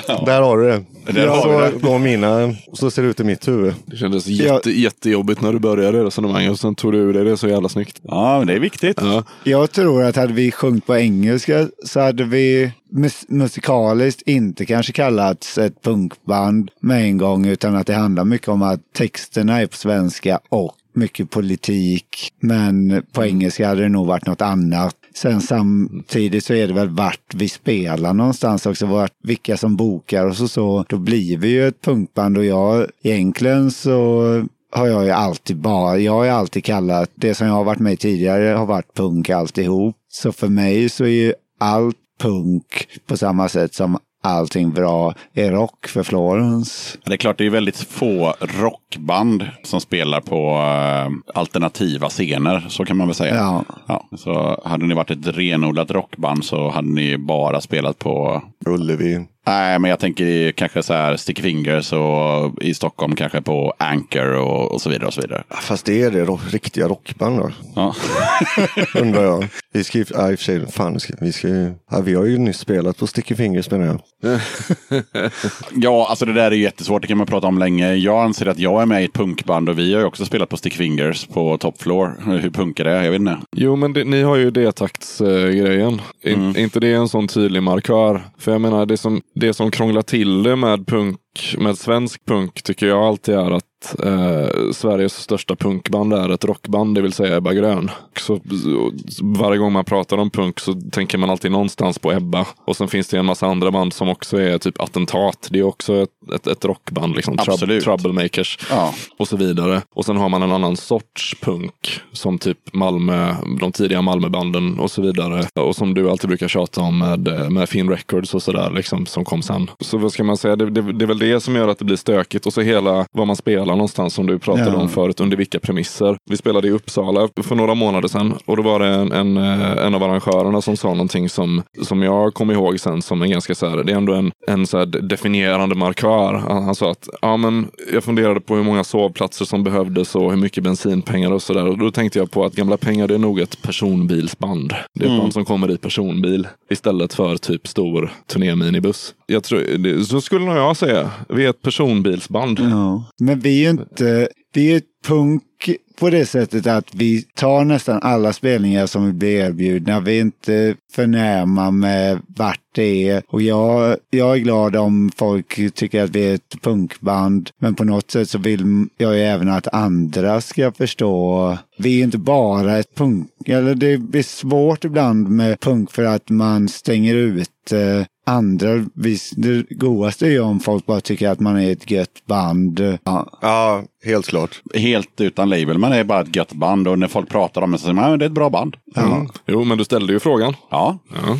Där har du det. Där har så vi det. mina, så ser det ut i mitt huvud. Det kändes jätte, jättejobbigt när du började resonemanget och sen tog du ur dig det så jävla snyggt. Ja, men det är viktigt. Ja. Jag tror att hade vi sjungit på engelska så hade vi mus musikaliskt inte kanske kallats ett punkband med en gång utan att det handlar mycket om att texterna är på svenska och mycket politik. Men på engelska hade det nog varit något annat. Sen samtidigt så är det väl vart vi spelar någonstans också, vart, vilka som bokar och så, så. Då blir vi ju ett punkband och jag egentligen så har jag ju alltid bara, jag har alltid kallat, det som jag har varit med tidigare har varit punk alltihop. Så för mig så är ju allt punk på samma sätt som allting bra är rock för Florence. Det är klart, det är väldigt få rockband som spelar på eh, alternativa scener. Så kan man väl säga. Ja. Ja, så hade ni varit ett renodlat rockband så hade ni bara spelat på Ullevi. Nej, men jag tänker i kanske så här Sticky Fingers och i Stockholm kanske på Anchor och, och så vidare och så vidare. Fast det är det rock, riktiga rockband då, Ja. undrar jag. Vi ska ju, ja, i och för sig, fan, vi ska, vi, ska ju, ja, vi har ju nyss spelat på Sticky Fingers menar jag. ja, alltså det där är ju jättesvårt. Det kan man prata om länge. Jag anser att jag är med i ett punkband och vi har ju också spelat på Sticky Fingers på Top Floor. Hur punkar det? Jag vet inte. Jo, men det, ni har ju D-taktsgrejen. In, Mm. Är inte det en sån tydlig markör? För jag menar, det som, det som krånglar till det med punk, med svensk punk, tycker jag alltid är att eh, Sveriges största punkband är ett rockband, det vill säga Ebba Grön. Så, varje gång man pratar om punk så tänker man alltid någonstans på Ebba. Och sen finns det en massa andra band som också är typ Attentat. Det är också ett, ett, ett rockband, liksom. Absolut. Troublemakers Ja. och så vidare. Och sen har man en annan sorts punk som typ Malmö, de tidiga Malmöbanden och så vidare. Och som du alltid brukar tjata om med, med Finn Records och sådär liksom som kom sen. Så vad ska man säga, det, det, det är väl det som gör att det blir stökigt och så hela vad man spelar någonstans som du pratade Ja. om förut, under vilka premisser. Vi spelade i Uppsala för några månader sedan och då var det en, en, eh, en av arrangörerna som sa någonting som, som jag kom ihåg sen som en ganska så här, det är ändå en, en så definierande markör. Han, han sa att ja, men jag funderade på hur många sovplatser som behövdes och hur mycket bensinpengar och sådär. Och då tänkte jag på att Gamla pengar det är nog ett personbilsband. Det är ett band som kommer i personbil istället för typ stor turnéminibuss. Jag tror, det, så skulle nog jag säga. Vi är ett personbilsband. Ja. Men vi ju inte, vi är ju punk på det sättet att vi tar nästan alla spelningar som vi blir erbjudna. Vi är inte förnäma med vart det är. Och jag, jag är glad om folk tycker att vi är ett punkband. Men på något sätt så vill jag ju även att andra ska förstå. Vi är inte bara ett punk, eller det blir svårt ibland med punk för att man stänger ut andra. Visst, det godaste är ju om folk bara tycker att man är ett gött band. Ja, Ja, helt klart. Helt utan label. Man är bara ett gött band och när folk pratar om det så säger man att det är ett bra band. Mm. Jo, men du ställde ju frågan. Ja, Ja.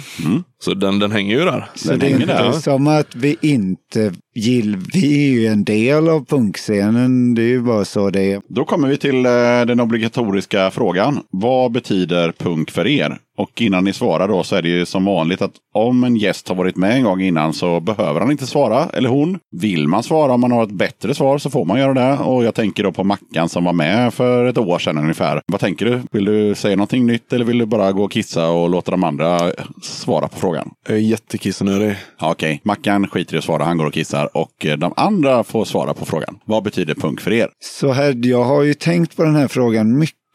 Så den, den hänger ju där. Så Den det är inte där. som att vi inte gill, Vi är ju en del av punkscenen. Det är ju bara så det är. Då kommer vi till eh, den obligatoriska frågan. Vad betyder punk för er? Och innan ni svarar då så är det ju som vanligt att om en gäst har varit med en gång innan så behöver han inte svara, eller hon. Vill man svara om man har ett bättre svar så får man göra det. Och jag tänker då på Mackan som var med för ett år sedan ungefär. Vad tänker du? Vill du säga någonting nytt eller vill du bara gå och kissa och låta de andra svara på frågan? Jag är jättekissnödig. Ja, Okej, Mackan skiter i att svara, han går och kissar och eh, de andra får svara på frågan. Vad betyder punk för er? Så här, jag har ju tänkt på den här frågan mycket.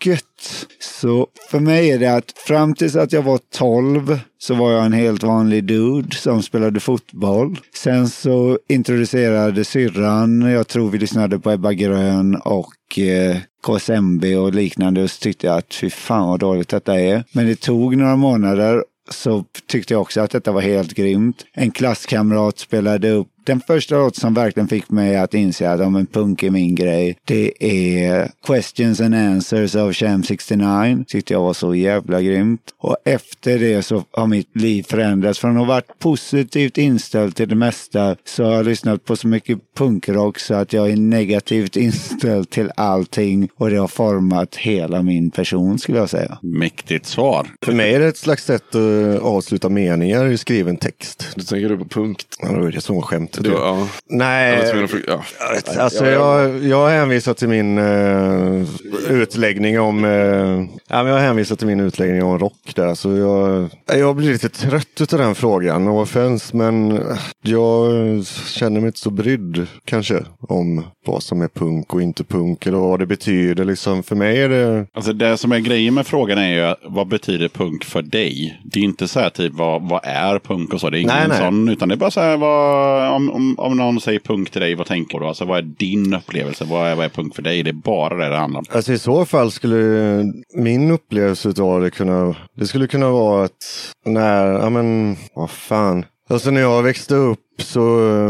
Så för mig är det att fram tills att jag var 12 så var jag en helt vanlig dude som spelade fotboll. Sen så introducerade syrran, jag tror vi lyssnade på Ebba Grön och eh, KSMB och liknande och så tyckte jag att fy fan vad dåligt detta är. Men det tog några månader så tyckte jag också att detta var helt grymt. En klasskamrat spelade upp den första låt som verkligen fick mig att inse att om en punk är min grej, det är Questions and Answers av Sham 69. Tyckte jag var så jävla grymt. Och efter det så har mitt liv förändrats. Från att ha varit positivt inställd till det mesta så har jag lyssnat på så mycket punkrock så att jag är negativt inställd till allting. Och det har format hela min person skulle jag säga. Mäktigt svar. För mig är det ett slags sätt att avsluta meningar i skriven text. Du tänker du på punkt? Ja, det var det som skämtet. Du, ja. Nej, Jag fråga- ja. Alltså jag, jag hänvisar till min uh, utläggning om uh, ja, men jag hänvisar till min utläggning om rock där. Så jag, jag blir lite trött av den frågan. No offense, men jag känner mig inte så brydd kanske om vad som är punk och inte punk eller vad det betyder. Liksom, för mig är det Alltså det som är grejen med frågan är ju vad betyder punk för dig? Det är inte så här typ vad, vad är punk och så. Det är ingen Nej, nej. sån. Utan det är bara så här vad, om, om, om någon säger punk till dig, vad tänker du? Alltså vad är din upplevelse? Vad är, vad är punk för dig? Det är bara det det handlar om. Alltså i så fall skulle min upplevelse av det kunna, det skulle kunna vara att när, ja men, vad fan. Alltså när jag växte upp så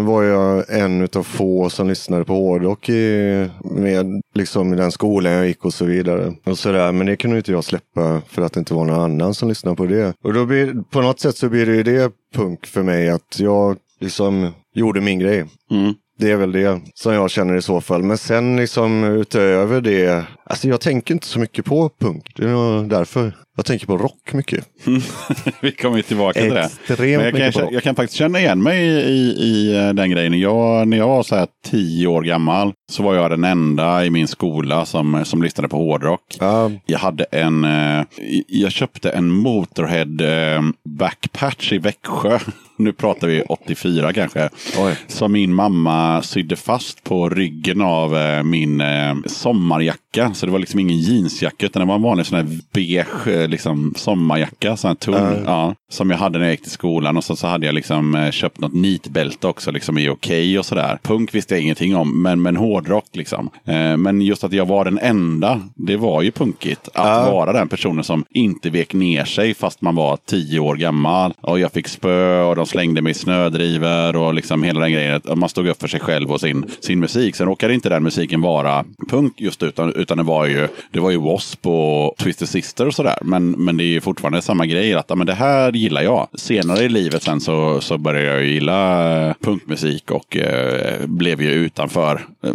var jag en utav få som lyssnade på hårdrock i, med, liksom i den skolan jag gick och så vidare. Och sådär. Men det kunde inte jag släppa för att det inte var någon annan som lyssnade på det. Och då blir, på något sätt så blir det ju det punk för mig att jag liksom gjorde min grej. Mm. Det är väl det som jag känner i så fall. Men sen liksom utöver det. Alltså jag tänker inte så mycket på punk. Det är nog därför. Jag tänker på rock mycket. Vi kommer ju tillbaka till det. Extremt jag, mycket kan, jag kan faktiskt känna igen mig i, i, i eh, den grejen. Jag, när jag var så här tio år gammal så var jag den enda i min skola som, som lyssnade på hårdrock. Ja, Jag hade en, eh, jag köpte en Motorhead eh, backpatch i Växjö. Nu pratar vi 84 kanske. Oj. Som min mamma sydde fast på ryggen av eh, min sommarjacka. Så det var liksom ingen jeansjacka utan det var en vanlig sån här beige liksom, sommarjacka. Sån här tunn. Ja, som jag hade när jag gick till skolan. Och så, så hade jag liksom eh, köpt något nitbälte också liksom i okej och sådär. Punk visste jag ingenting om, men, men hårdrock liksom. Eh, men just att jag var den enda, det var ju punkigt. Att vara den personen som inte vek ner sig fast man var tio år gammal. Och jag fick spö och de slängde mig i snödrivor och liksom hela den grejen. Man stod upp för sig själv och sin, sin musik. Sen råkade inte den musiken vara punk just utan, utan det var ju, det var ju W.A.S.P. och Twisted Sister och sådär. Men, men det är ju fortfarande samma grej. Att men det här gillar jag. Senare i livet sen så, så började jag ju gilla eh, punkmusik och eh, blev ju utanför eh,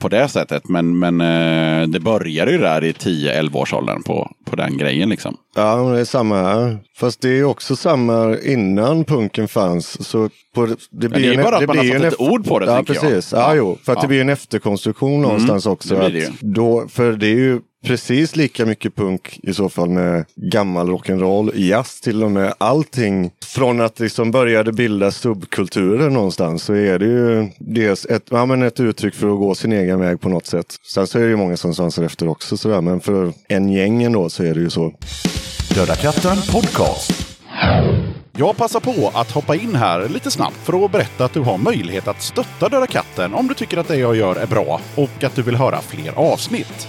på det sättet. Men, men eh, det började ju där i 10-11 års åldern på, på den grejen liksom. ja, det är samma här. Fast det är också samma innan punken fanns. Så på, det, blir det är en- bara att man har blir fått en ett ord på det, Ja, tänker jag. precis. Ja, jo. För att Ja. det blir en efterkonstruktion någonstans också. det det att då, för det är ju precis lika mycket punk i så fall med gammal rock'n'roll, jazz till och med. Allting från att liksom började bilda subkulturer någonstans så är det ju dels ett, ja, men ett uttryck för att gå sin egen väg på något sätt. Sen så är det ju många som svansar efter också sådär, men för en gäng ändå så är det ju så. Döda katten podcast. Jag passar på att hoppa in här lite snabbt för att berätta att du har möjlighet att stötta Döda katten om du tycker att det jag gör är bra och att du vill höra fler avsnitt.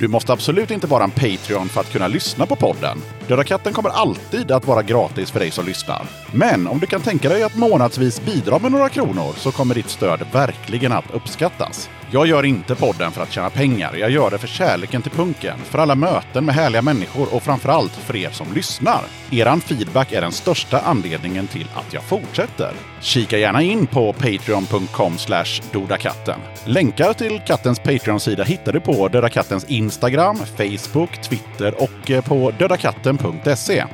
Du måste absolut inte vara en Patreon för att kunna lyssna på podden. Döda katten kommer alltid att vara gratis för dig som lyssnar. Men om du kan tänka dig att månadsvis bidra med några kronor så kommer ditt stöd verkligen att uppskattas. Jag gör inte podden för att tjäna pengar. Jag gör det för kärleken till punken, för alla möten med härliga människor och framförallt för er som lyssnar. Eran feedback är den största anledningen till att jag fortsätter. Kika gärna in på patreon.com dodakatten. Länkar till kattens Patreon-sida hittar du på Döda Kattens in Instagram, Facebook, Twitter och eh, på dödakatten.se.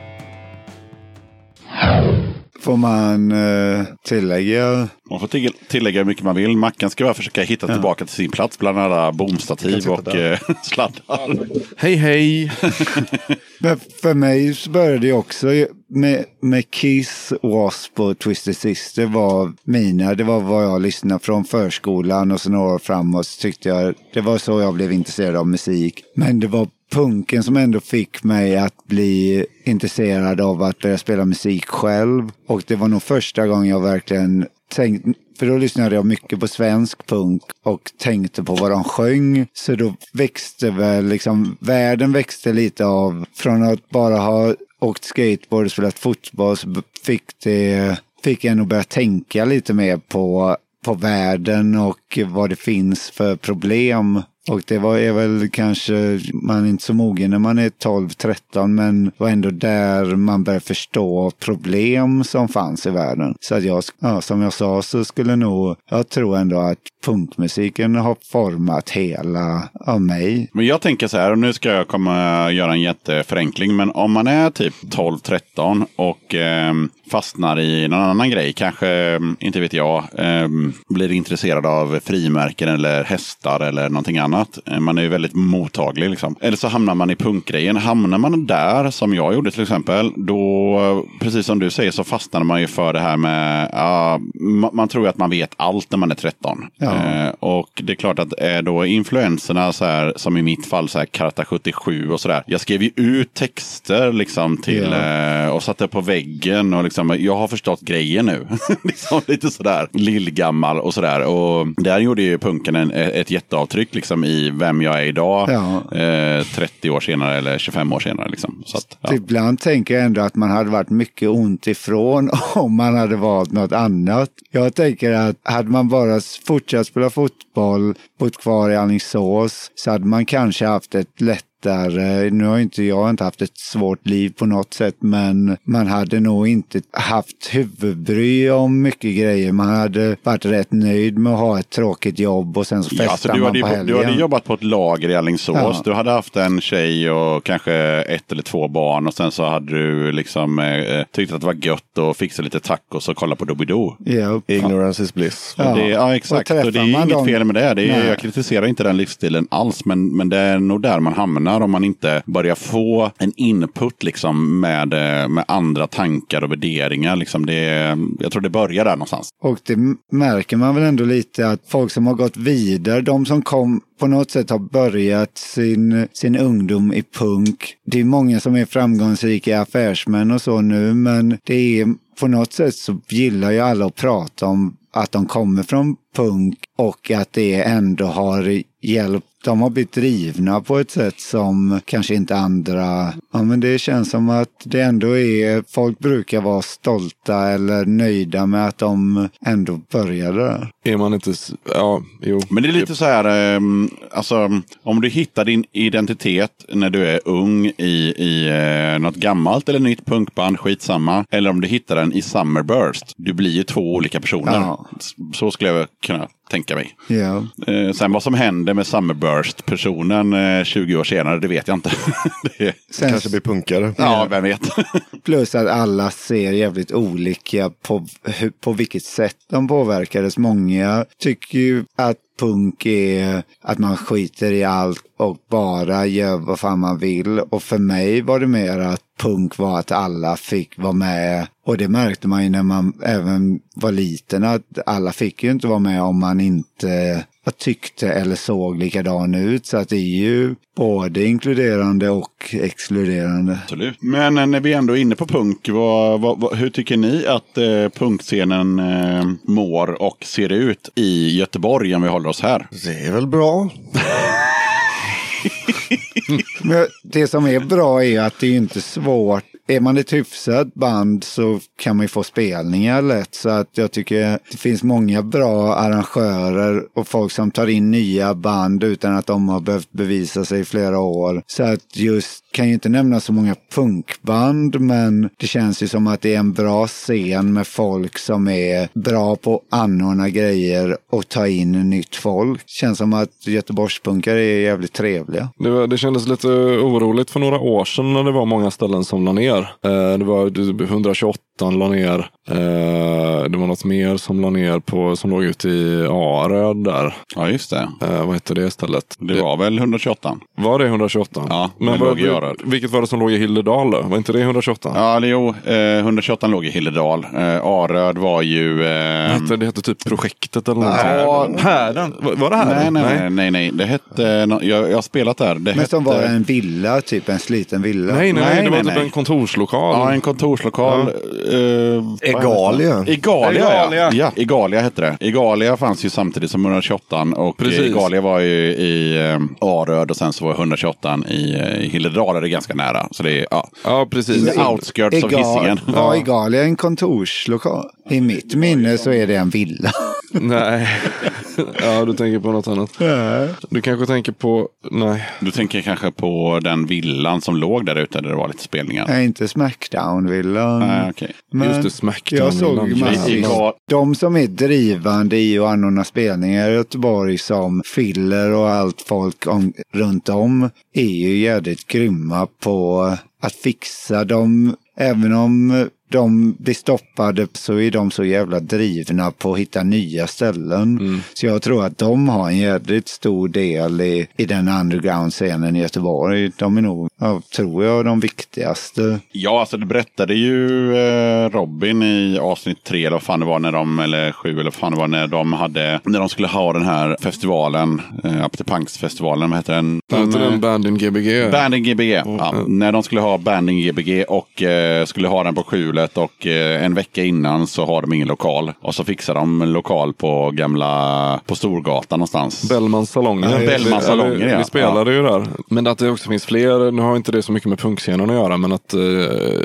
Får man eh, tillägga? Man får till- tillägga hur mycket man vill. Mackan ska bara försöka hitta tillbaka till sin plats bland alla bomstativ och eh, sladdar. Hej hej! Men för mig så började det också med, med Kiss, Wasp och Twisted Sister var mina. Det var vad jag lyssnade från förskolan och så några år framåt så tyckte jag det var så jag blev intresserad av musik. Men det var punken som ändå fick mig att bli intresserad av att börja spela musik själv. Och det var nog första gången jag verkligen tänkte för då lyssnade jag mycket på svensk punk och tänkte på vad de sjöng. Så då växte väl liksom, världen växte lite av, från att bara ha åkt skateboard och spelat fotboll så fick det, fick jag nog börja tänka lite mer på, på världen och vad det finns för problem. Och det var, är väl kanske, man är inte så mogen när man är 12-13 men var ändå där man började förstå problem som fanns i världen. Så att jag, ja, som jag sa så skulle nog, jag tror ändå att punkmusiken har format hela av mig. Men jag tänker så här, och nu ska jag komma göra en jätteförenkling. Men om man är typ 12-13 och eh, fastnar i någon annan grej, kanske, ehm, inte vet jag, eh, blir intresserad av frimärken eller hästar eller någonting annat. Eh, Man är ju väldigt mottaglig liksom. Eller så hamnar man i punkgrejen. Hamnar man där, som jag gjorde till exempel, då, precis som du säger, så fastnar man ju för det här med, ja, ma- man tror ju att man vet allt när man är 13. Ja. Eh, och det är klart att är då influenserna så här, som i mitt fall, så här Karta 77 och sådär. Jag skrev ju ut texter liksom till eh, och satte på väggen och liksom, jag har förstått grejen nu. liksom lite sådär lillgammal och sådär. Och där gjorde ju punken en, ett jätteavtryck liksom i vem jag är idag. Ja. Eh, 30 år senare eller 25 år senare. Liksom. Så att, ja. Ibland tänker jag ändå att man hade varit mycket ont ifrån om man hade valt något annat. Jag tänker att hade man bara fortsatt spela fotboll, bott kvar i Alingsås, så hade man kanske haft ett lättare nu har inte jag inte haft ett svårt liv på något sätt, men man hade nog inte haft huvudbry om mycket grejer. Man hade varit rätt nöjd med att ha ett tråkigt jobb och sen så festar Ja, så du, man hade, på helgen. du hade jobbat på ett lager i Alingsås. Ja. Du hade haft en tjej och kanske ett eller två barn. Och sen så hade du liksom eh, tyckt att det var gött att fixa lite tacos och kolla på Doobidoo. Ja. Ignorance is bliss. Ja. Det, ja, Och exakt. träffar Och det är inget dem- fel med det. det är, jag kritiserar inte den livsstilen alls. Men, men det är nog där man hamnar om man inte börjar få en input liksom, med, eh, med andra tankar och värderingar. Liksom. Det, jag tror det börjar där någonstans. Och det märker man väl ändå lite att folk som har gått vidare, de som kom på något sätt har börjat sin, sin ungdom i punk. Det är många som är framgångsrika affärsmän och så nu, men det är på något sätt så gillar ju alla att prata om att de kommer från punk och att det ändå har hjälpt. De har blivit drivna på ett sätt som kanske inte andra... Ja, men det känns som att det ändå är... Folk brukar vara stolta eller nöjda med att de ändå började där. Är man inte... Ja, jo. Men det är lite så här, ehm, alltså, om du hittar din identitet när du är ung i, i eh, något gammalt eller nytt punkband, skitsamma. Eller om du hittar den i Summerburst. Du blir ju två olika personer. Ja. Så skulle jag kunna tänka mig. Ja. Eh, sen vad som händer med Summerburst-personen eh, 20 år senare, det vet jag inte. det Sen, Kanske blir punkare. ja, vem vet. plus att alla ser jävligt olika på, på vilket sätt de påverkades. Många tycker ju att punk är att man skiter i allt och bara gör vad fan man vill. Och för mig var det mer att punk var att alla fick vara med. Och det märkte man ju när man även var liten att alla fick ju inte vara med om man inte tyckte eller såg likadan ut. Så att det är ju både inkluderande och exkluderande. Absolut. Men eh, när vi ändå är inne på punk, vad, vad, vad, hur tycker ni att eh, punkscenen eh, mår och ser ut i Göteborg om vi håller oss här? Det är väl bra. Men det som är bra är att det är inte svårt. Är man ett hyfsat band så kan man ju få spelningar lätt. Så att jag tycker det finns många bra arrangörer och folk som tar in nya band utan att de har behövt bevisa sig i flera år. Så att just, kan ju inte nämna så många punkband, men det känns ju som att det är en bra scen med folk som är bra på att anordna grejer och ta in nytt folk. Känns som att Göteborgspunkare är jävligt trevliga. Det, var, det kändes lite oroligt för några år sedan när det var många ställen som la ner. Eh, det var 128 2013 la ner. Eh, det var något mer som la ner på, som låg ute i Aröd där. Ja, just det. Eh, vad hette det stället? Det, var väl 128? Var det 128? Ja, men, låg i Aröd. Vilket var det som låg i Hilledal? då? Var inte det 128? Ja, det, jo. Eh, 128 låg i Hildedal. Eh, Aröd var ju... Ehm, hette, det hette typ projektet eller något. Ja, härden. Var, det här? Nej, nej, nej. nej, nej. Det hette... Jag, jag har spelat där. Det men hette... som var en villa, typ en sliten villa? Nej, nej, nej, nej det var nej, typ en kontorslokal. Ja, en kontorslokal. Ja eh, Egalia. det? Egalia, Egalia. ja. ja. Egalia hette det. Egalia fanns ju samtidigt som 128 och Precis. Egalia var ju i eh, Aröd och sen så var 128 i, eh, i Hildedal, är det ganska nära. Så det är ja, Ja, precis. the outskirts of Hisingen. Var Egalia en kontorslokal? I mitt minne så är det en villa. Nej. ja, du tänker på något annat. Du kanske tänker på... Nej. Du tänker kanske på den villan som låg där ute där det var lite spelningar. Nej, inte Smackdown-villan. Nej, okej. Men Just det, Smackdown. jag såg i- De som är drivande i att anordna spelningar i Göteborg som Filler och allt folk om, runt om är ju jävligt grymma på att fixa dem. Även om de blir stoppade så är de så jävla drivna på att hitta nya ställen. Så jag tror att de har en jävligt stor del i, i den underground-scenen i Göteborg. De är nog, ja, tror jag, de viktigaste. Ja, alltså det berättade ju eh, Robin i avsnitt tre eller vad fan det var när de, eller sju eller vad fan det var när de hade, när de skulle ha den här festivalen, eh, Up to Punks-festivalen, vad heter den? Inte Den, den Bandin Gbg? Banding Gbg. Ja, när de skulle ha Banding Gbg och eh, skulle ha den på Skjul hjulet och eh, en vecka innan så har de ingen lokal. Och så fixar de en lokal på gamla, på Storgatan någonstans. Bellmans salonger. Ja, Bellmans Vi- salonger, ja. vi spelade ju där. Men att det också finns fler, nu har inte det så mycket med punkscenen att göra, men att eh,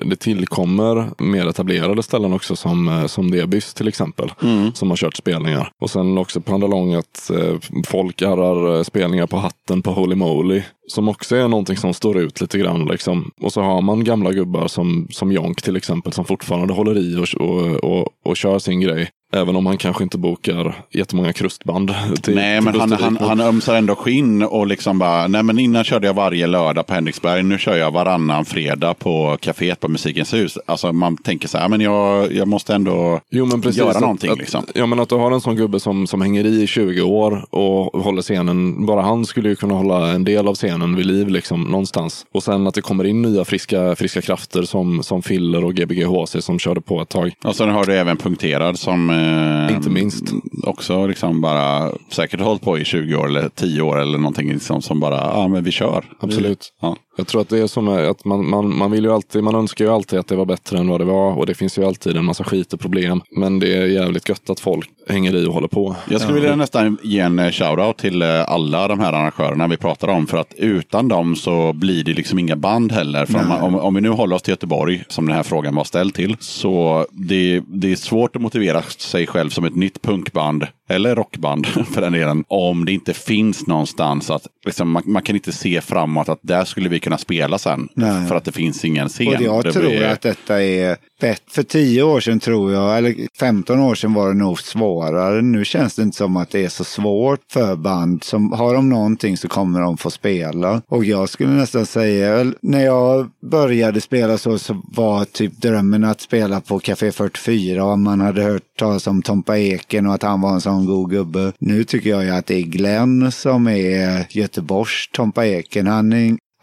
det tillkommer mer etablerade ställen också som, eh, som Debys till exempel. Mm. Som har kört spelningar. Och sen också på Andalong att eh, folk arrar spelningar på hatten på Holy Moly. Som också är någonting som står ut lite grann. Liksom. Och så har man gamla gubbar som, som Jonk till exempel som fortfarande håller i och, och, och, och kör sin grej. Även om han kanske inte bokar jättemånga krustband. Till, Nej, till men han, han, han ömsar ändå skinn och liksom bara, nej men innan körde jag varje lördag på Henriksberg, nu kör jag varannan fredag på kaféet på Musikens hus. Alltså man tänker så här, men jag, jag måste ändå Jo, men precis, göra att- någonting att, liksom. Ja, men att du har en sån gubbe som, som hänger i i 20 år och håller scenen. Bara han skulle ju kunna hålla en del av scenen vid liv liksom, någonstans. Och sen att det kommer in nya friska, friska krafter som, som Filler och Gbg HC som körde på ett tag. Och sen har du även punkterad som eh, Inte minst. också liksom bara säkert hållit på i 20 år eller 10 år eller någonting liksom, som bara, ja men vi kör. Absolut. Ja. Jag tror att det är som att man, man, man vill ju alltid, man önskar ju alltid att det var bättre än vad det var. Och det finns ju alltid en massa skit och problem. Men det är jävligt gött att folk hänger i och håller på. Jag skulle vilja nästan ge en eh, shoutout till eh, alla de här arrangörerna vi pratar om. För att utan dem så blir det liksom inga band heller. För om, man- om, om vi nu håller oss till Göteborg, som den här frågan var ställd till, så det, det är svårt att motivera sig själv som ett nytt punkband, eller rockband för den delen, om det inte finns någonstans att liksom, man, man kan inte se framåt att där skulle vi kunna spela sen. Nej. För att det finns ingen scen. Och jag Det tror blir- att detta är bättre. För tio år sedan tror jag, eller 15 år sedan var det nog svårare. Nu känns det inte som att det är så svårt för band. Som har de någonting så kommer de få spela. Och jag skulle nästan säga, när jag började spela så, så var typ drömmen att spela på Café 44. Och man hade hört talas om Tompa Eken och att han var en sån god gubbe. Nu tycker jag ju att det är Glenn som är Göteborgs Tompa Eken. Han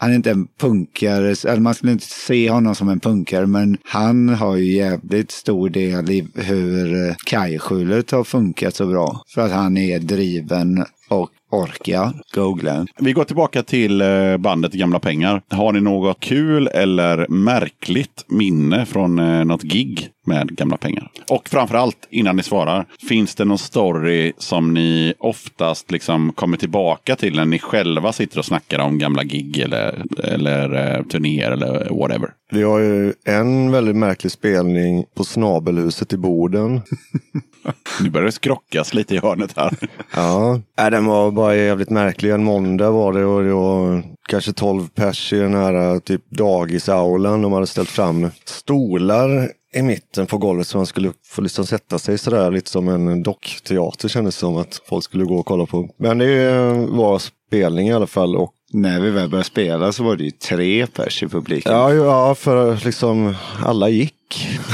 han är inte en punkare, eller man skulle inte se honom som en punkare, men han har ju jävligt stor del i hur eh, kajskjulet har funkat så bra. För att han är driven och orkar. Go Glenn. Vi går tillbaka till eh, bandet Gamla Pengar. Har ni något kul eller märkligt minne från eh, något gig med Gamla Pengar? Och framförallt, innan ni svarar, finns det någon story som ni oftast liksom kommer tillbaka till när ni själva sitter och snackar om gamla gig eller, eller eh, turnéer eller whatever? Vi har ju en väldigt märklig spelning på Snabelhuset i Boden. Nu börjar det skrockas lite i hörnet här. Ja, äh, den var bara jävligt märklig. En måndag var det och det var kanske 12 pers i den här typ dagisaulan. De hade ställt fram stolar i mitten på golvet så man skulle få liksom sätta sig sådär lite som en dockteater kändes det som att folk skulle gå och kolla på. Men det var spelning i alla fall och när vi väl började spela så var det ju tre pers i publiken. ja, ja för liksom alla gick.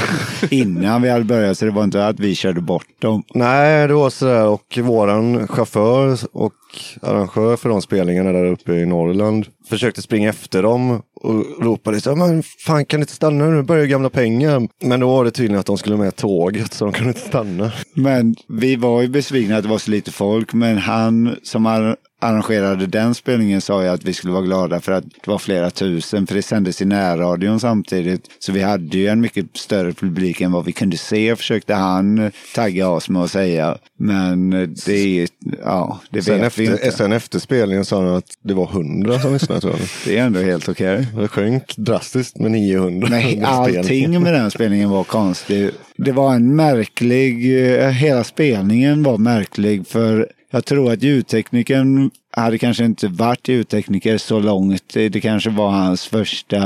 Innan vi hade börjat, så det var inte att vi körde bort dem. Nej, det var sådär och våran chaufför och arrangör för de spelningarna där uppe i Norrland försökte springa efter dem och ropade så men fan kan ni inte stanna nu, börjar ju gamla pengar. Men då var det tydligen att de skulle med tåget så de kunde inte stanna. Men vi var ju besvikna att det var så lite folk, men han som arrangerade den spelningen sa ju att vi skulle vara glada för att det var flera tusen, för det sändes i närradion samtidigt. Så vi hade ju en mycket större publik än vad vi kunde se, försökte han tagga oss med att säga. Men det är ja, det Sen vet vi efter, inte. sen efter spelningen sa han att det var hundra som lyssnade tror jag. Det är ändå helt okej. Det sjönk drastiskt med 900. Nej, allting med den spelningen var konstigt. Det var en märklig, eh, hela spelningen var märklig för jag tror att ljudteknikern hade kanske inte varit ljudtekniker så långt. Det kanske var hans första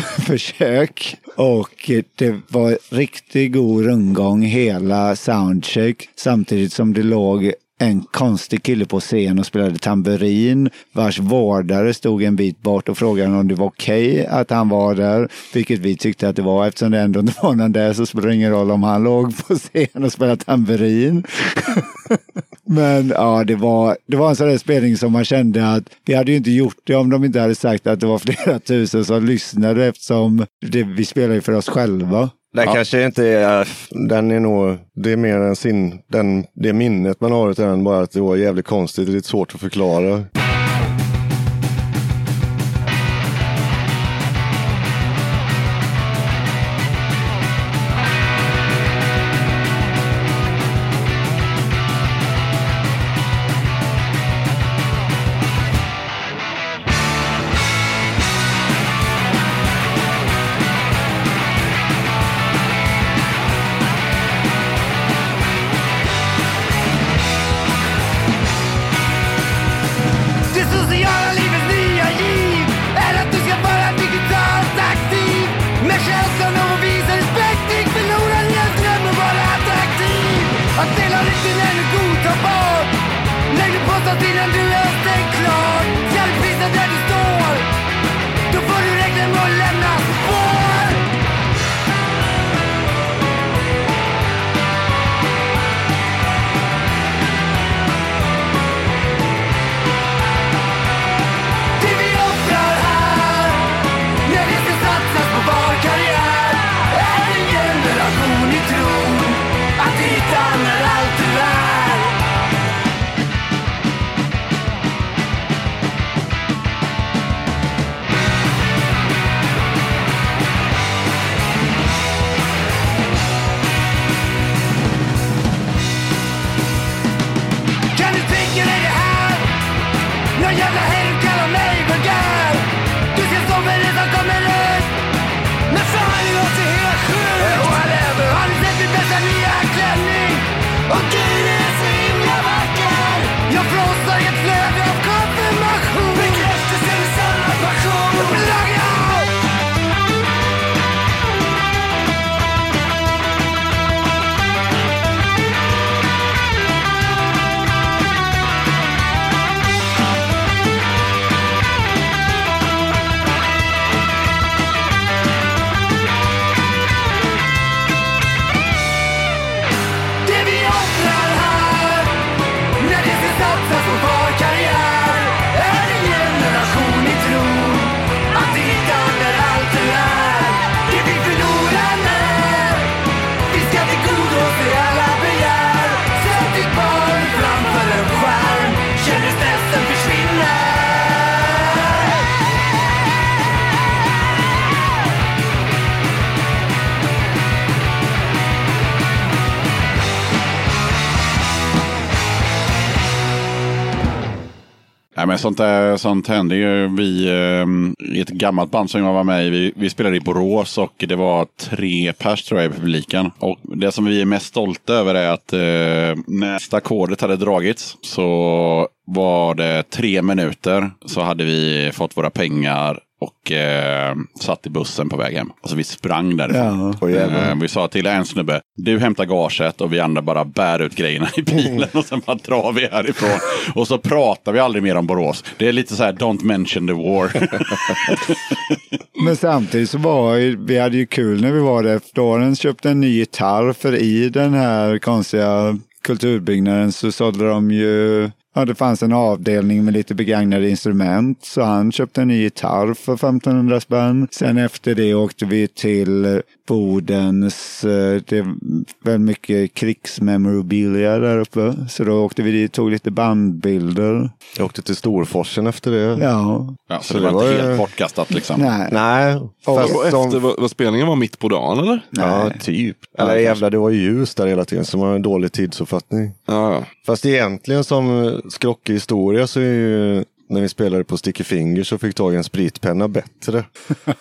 försök. Och det var riktigt god rundgång hela soundcheck samtidigt som det låg en konstig kille på scen och spelade tamburin vars vårdare stod en bit bort och frågade om det var okej att han var där. Vilket vi tyckte att det var eftersom det ändå inte var någon där så spelar det ingen roll om han låg på scen och spelade tamburin. Men ja, det var, det var en sån där spelning som man kände att vi hade ju inte gjort det om de inte hade sagt att det var flera tusen som lyssnade eftersom det, vi spelar ju för oss själva. Den kanske inte är, den är nog, det är mer än sin, den, det minnet man har utav den, bara att det var jävligt konstigt, det är lite svårt att förklara. Nej, men sånt, där, sånt hände ju. Vi, eh, I ett gammalt band som jag var med i, vi, vi spelade i Borås och det var tre pers tror jag i publiken. Och det som vi är mest stolta över är att eh, nästa ackordet hade dragits så var det tre minuter så hade vi fått våra pengar och eh, satt i bussen på väg hem. Alltså vi sprang därifrån. Ja. Eh, vi sa till en snubbe, du hämtar gaget och vi andra bara bär ut grejerna i bilen och sen bara drar vi härifrån. och så pratar vi aldrig mer om Borås. Det är lite så här, don't mention the war. Men samtidigt så var vi hade ju kul när vi var där. Florens köpte en ny gitarr för i den här konstiga kulturbyggnaden så sålde de ju Ja, det fanns en avdelning med lite begagnade instrument, så han köpte en ny gitarr för 1500 spänn. Sen efter det åkte vi till Bodens, eh, det är väl mycket krigsmemorabilia där uppe. Så då åkte vi dit och tog lite bandbilder. Jag åkte till Storforsen efter det. Ja, ja, så, Så det var det inte var helt ju- bortkastat liksom. nej. Nej, fast Och de- efter, vad, vad spelningen var mitt på dagen eller? Ja, typ. Eller jävlar, det var ju ljus där hela tiden, så man har en dålig tidsuppfattning. Ja, ja. Fast egentligen som eh, skrockig historia så är ju när vi spelade på Sticky Fingers så fick tag i en spritpenna bättre.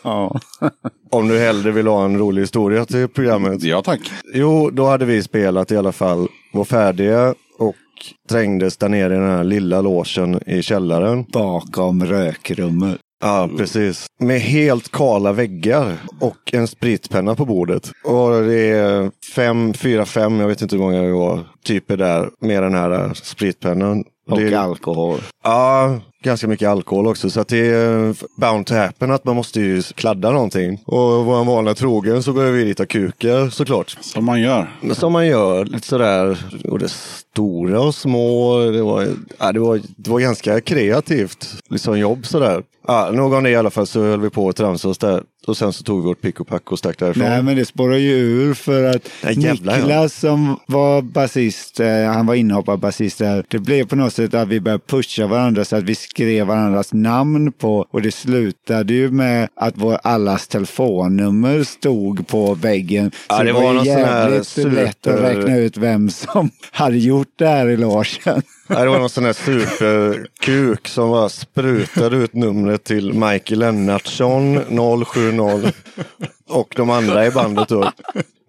Ja. Om du hellre vill ha en rolig historia till programmet. Ja tack. Jo, då hade vi spelat i alla fall, var färdiga och trängdes där nere i den här lilla logen i källaren. Bakom rökrummet. Ja, precis. Med helt kala väggar och en spritpenna på bordet. Och det är fem, fyra, fem, jag vet inte hur många det var, typer där med den här spritpennan. Och det alkohol. Ja, ganska mycket alkohol också. Så att det är bound to happen att man måste ju kladda någonting. Och vår vana trogen så börjar vi rita kukar såklart. Som man gör. Som man gör, lite sådär. Och det stora och små. Det var, ja, det var, det var ganska kreativt. Liksom jobb sådär. Ja, någon i alla fall så höll vi på att tramsa oss där. Och sen så tog vi vårt pick och pack och stack därifrån. Nej, men det spårar ju ur för att Nej, jävlar, ja. Niklas som var basist, eh, han var inhoppad basist där. Det blev på något sätt att vi började pusha varandra så att vi skrev varandras namn på och det slutade ju med att vår allas telefonnummer stod på väggen. Ja, så det det var var sån här jävligt lätt att räkna ut vem som hade gjort det här i logen. Det var någon sån här superkuk som bara sprutade ut numret till Michael Lennartsson 070 och de andra i bandet då.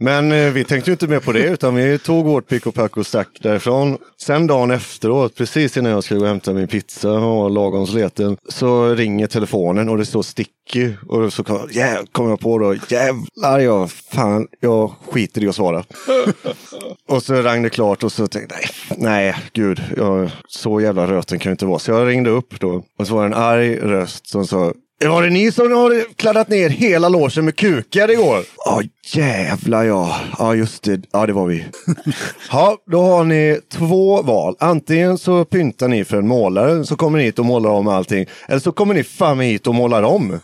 Men eh, vi tänkte ju inte mer på det utan vi tog vårt pick och pack och stack därifrån. Sen dagen efteråt, precis innan jag skulle gå och hämta min pizza och var lagom sleten, så ringer telefonen och det står sticky. Och så kom, jäv, kom jag på då, jävlar jag, fan, jag skiter i att svara. Och så rang det klart och så tänkte jag, nej, nej gud, jag, så jävla röten kan jag inte vara. Så jag ringde upp då och så var det en arg röst som sa, var det ni som har kladdat ner hela låsen med kukar igår? Ja, jävlar ja. Ja, just det. Ja, det var vi. Ja, då har ni två val. Antingen så pyntar ni för en målare, så kommer ni hit och målar om allting. Eller så kommer ni fan hit och målar om.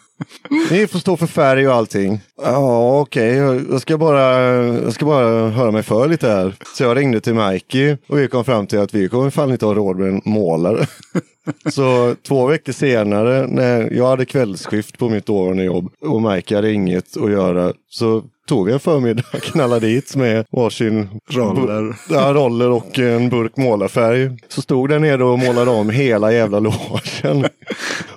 Ni får stå för färg och allting. Ja, okej. Jag, jag, ska bara, jag ska bara höra mig för lite här. Så jag ringde till Mikey och vi kom fram till att vi kommer fan inte ha råd med en målare. Så två veckor senare när jag hade kvällsskift på mitt dåvarande jobb och Mike hade inget att göra så tog vi en förmiddag och knallade dit med varsin roller. Ja, roller och en burk målarfärg. Så stod där nere och målade om hela jävla logen.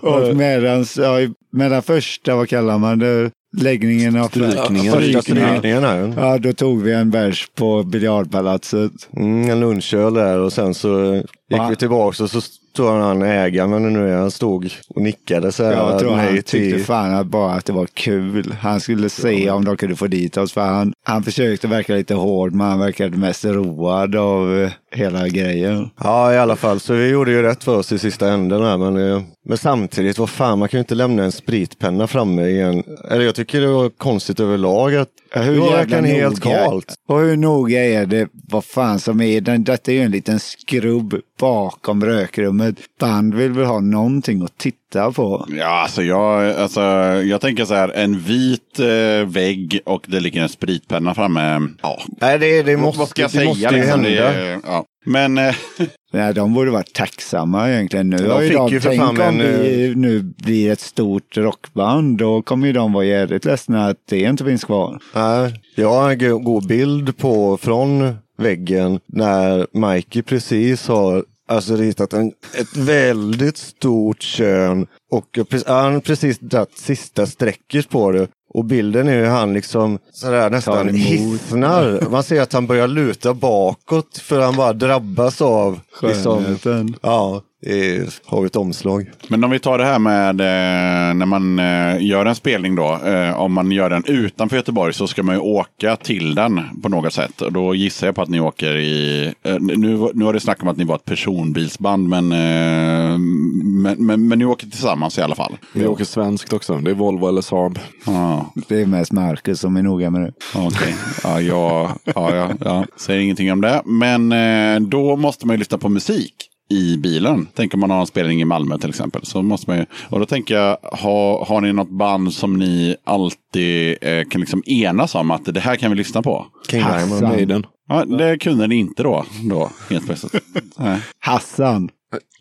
Och medans, ja, mellan första, vad kallar man det, läggningen av Strykningen. Första Strykningen. strykningen här. Ja, då tog vi en bärs på biljardpalatset. Mm, en lunchöl där och sen så gick Va? vi tillbaka och så stod han ägaren, men nu är han stod och nickade så här. Jag tror han tyckte fan att bara att det var kul. Han skulle se om de kunde få dit oss. För han, han försökte verka lite hård, men han verkade mest road av eh, hela grejen. Ja, i alla fall. Så vi gjorde ju rätt för oss i sista änden här. Men, eh, men samtidigt, vad fan, man kan ju inte lämna en spritpenna framme igen. Eller jag tycker det var konstigt överlag att var verkligen helt kallt. Och hur noga är det? Vad fan som är den? Detta är ju en liten skrubb bakom rökrummet. Band vill väl ha någonting att titta på. Ja, alltså jag, alltså jag tänker så här, en vit eh, vägg och det ligger en spritpenna framme. Ja, Nej, det, det måste, vad ska jag det säga? måste liksom? hända. Det, ja. Men eh, Nej, de borde vara tacksamma egentligen. Nu De har ju fick de, ju för tänk om en, vi nu blir ett stort rockband. Då kommer ju de vara jävligt ledsna att det inte finns kvar. Nej, jag har en go- god bild på från väggen när Mikey precis har alltså ritat en, ett väldigt stort kön och han har precis dragit sista strecket på det. Och bilden är ju han liksom sådär nästan hissnar. Man ser att han börjar luta bakåt för han bara drabbas av liksom, Skönheten. Ja, det är, har ett omslag. Men om vi tar det här med eh, när man eh, gör en spelning då. Eh, om man gör den utanför Göteborg så ska man ju åka till den på något sätt. Och då gissar jag på att ni åker i... Eh, nu, nu har det snack om att ni var ett personbilsband men, eh, men, men, men ni åker tillsammans i alla fall. Vi åker svenskt också. Det är Volvo eller Saab. Ja, Det är mest Marcus som är noga med det. Okej, ja, jag ja, ja, ja. säger ingenting om det. Men eh, då måste man ju lyssna på musik i bilen. Tänk om man har en spelning i Malmö till exempel. Så måste man ju, och då tänker jag, ha, har ni något band som ni alltid eh, kan liksom enas om att det här kan vi lyssna på? King Diamond. Maiden. Ja, det kunde ni inte då, då helt plötsligt. Hassan.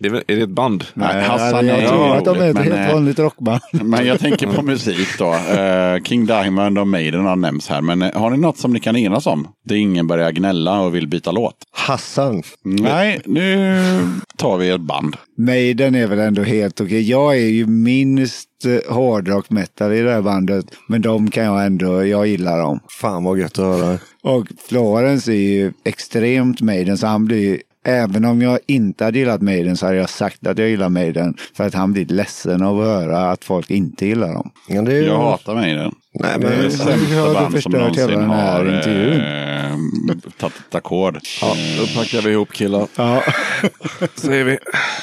Det är, väl- är det ett band? Nej, Hassan jag är tror att de är ett men, helt eh, vanligt rockband. Men jag tänker på musik då. Eh, King Diamond och Maiden har nämnts här. Men eh, har ni något som ni kan enas om? Det är ingen börjar gnälla och vill byta låt. Hassan. Nej, nu tar vi ett band. Maiden är väl ändå helt okej. Jag är ju minst hårdrock metal i det här bandet. Men de kan jag ändå, jag gillar dem. Fan vad gött att höra. Och Florence är ju extremt Maiden så han blir Även om jag inte hade gillat Maiden så hade jag sagt att jag gillar Maiden. För att han blir ledsen av att höra att folk inte gillar dem. Ja, det är, Jag hatar Maiden. Nej, Det är men, det sämsta band som någonsin har eh, tagit ett ackord. Ja, då packar vi ihop killar. Ja. Säger vi.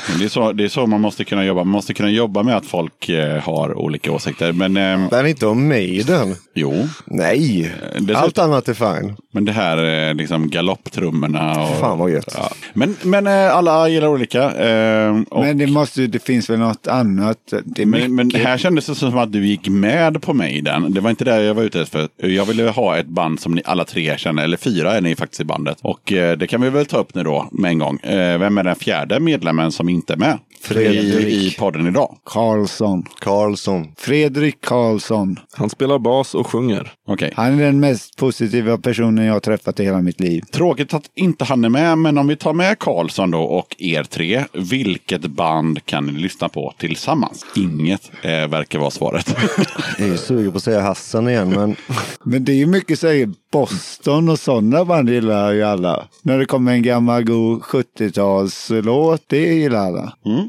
Men Det är, så, det är så man måste kunna jobba. Man måste kunna jobba med att folk eh, har olika åsikter. Men eh, men inte om Maiden. jo, Nej, dessutom- allt annat är fine. men det här eh, liksom galopptrummorna. Och, Fan vad gött. Ja. Men, men eh, alla gillar olika. Eh, och, Men det måste det finns väl något annat. Det är Men, men mycket- här kändes det som att du gick med på Maiden. Det var inte det jag var ute efter. Jag ville ha ett band som ni alla tre känner, eller fyra är ni faktiskt i bandet. Och eh, det kan vi väl ta upp nu då med en gång. Eh, vem är den fjärde medlemmen som inte är med? I, Fredrik. I podden idag. Karlsson. Karlsson. Fredrik Karlsson. Han spelar bas och sjunger. Okej. Han är den mest positiva personen jag har träffat i hela mitt liv. Tråkigt att inte han är med, men om vi tar med Karlsson då och er tre. Vilket band kan ni lyssna på tillsammans? Inget eh, verkar vara svaret. Jag är ju sugen på att säga Hassan igen, men Men det är ju mycket säger Boston och sådana band gillar ju alla. När det kommer en gammal god 70-talslåt, det gillar alla. mm.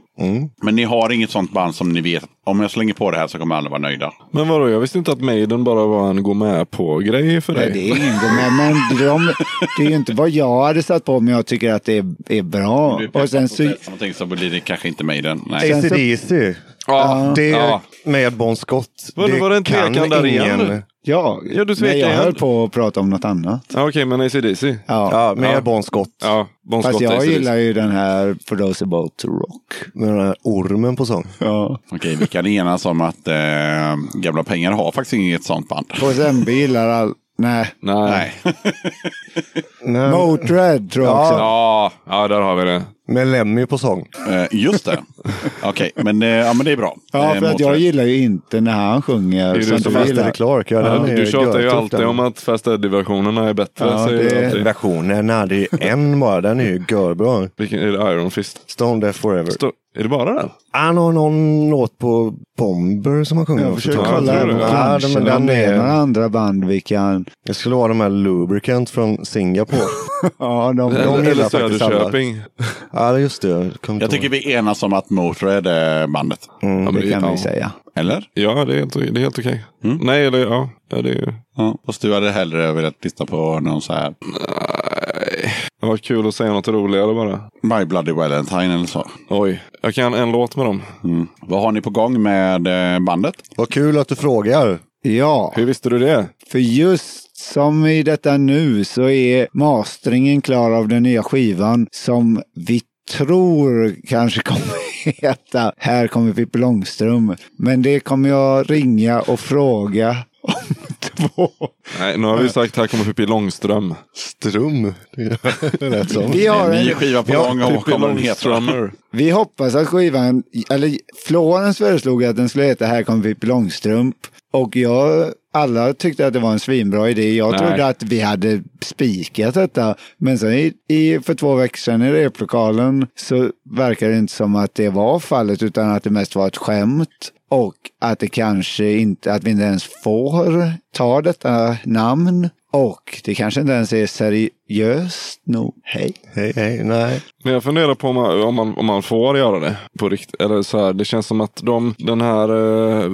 Men ni har inget sånt band som ni vet, om jag slänger på det här så kommer alla vara nöjda. Men vadå, jag visste inte att Maiden bara var en gå med på-grej för Nej, dig. det är ingen gå med, men de, det är ju inte vad jag hade satt på men jag tycker att det är, är bra. Du Och sen så, någonting så blir det kanske inte Maiden. Nej. ACDC. Ja, Det ja. med Bon Scott. Var det- var det en kan tvekan där igen nu? ja, Ja, du tvekar nej, jag igen. höll på att prata om något annat. Ja, Okej, men ACDC. Ja. Ja, med Ja. Bon Scott. Ja, Bon Fast Scott jag AC/DC. gillar ju den här For those about to rock. Med den här ormen på sång. Ja. Okej, vi kan enas om att eh, Gamla Pengar har faktiskt inget sånt band. KSMB gillar all... Nej. Nej. Nej. Nej, Motörhead tror jag också. Ja, ja, där har vi det. Med Lemmy på sång. Eh, just det. Okej, men, eh, ja, men det är bra. Ja, Eh, för att jag gillar ju inte när han sjunger. Det är som du som du fast. Eddie Clark, ja, är Du tjatar ju alltid den. om att Fast Eddie-versionerna är bättre. Ja, säger det-. Versionen, nej, det är en bara. Den är ju görbra. Vilken är det? Iron Fist? Stone Death Forever. Stå, är det bara den? Han har någon låt på Bomber som han sjunger. Jag försöker kolla. Ja, branschen, men den är några är, andra band vi kan... det skulle vara de här Lubricant från Singapore. Ja, de, De gillar eller. Söderköping. ja, just det. Kom Jag tycker vi enas om att Motörhead är bandet. Mm. Ja, men det kan ja. vi säga. Eller? Ja, det är helt, det är helt okej. Mm. Nej, eller ja. ja det, är, Ja. Fast du hade hellre velat lyssna på någon så här nej. det var kul att säga något roligare bara. My Bloody Valentine eller så. Oj, jag kan en låt med dem. Mm. Vad har ni på gång med eh, bandet? Vad kul att du frågar. Ja, Hur visste du det? för just som i detta nu så är masteringen klar av den nya skivan som vi tror kanske kommer heta Här kommer Pippi Långstrump. Men det kommer jag ringa och fråga om två. Nej, nu har vi sagt här kommer Pippi Långström. Strum. Det lät som. Vi har En ny skiva på gång och kommer den heta? Vi hoppas att skivan, eller Florens föreslog att den skulle heta Här kommer Pippi Långstrump. Och jag alla tyckte att det var en svinbra idé. Jag Nej. trodde att vi hade spikat detta. Men sen i, i, för två veckor sedan i replokalen så verkar det inte som att det var fallet utan att det mest var ett skämt. Och att det kanske inte, att vi inte ens får ta detta namn. Och det kanske inte ens är seriöst nog. Hej. Hej, hej, nej. Men jag funderar på om man, om man, om man får göra det på riktigt. Eller så här, det känns som att de, den här eh,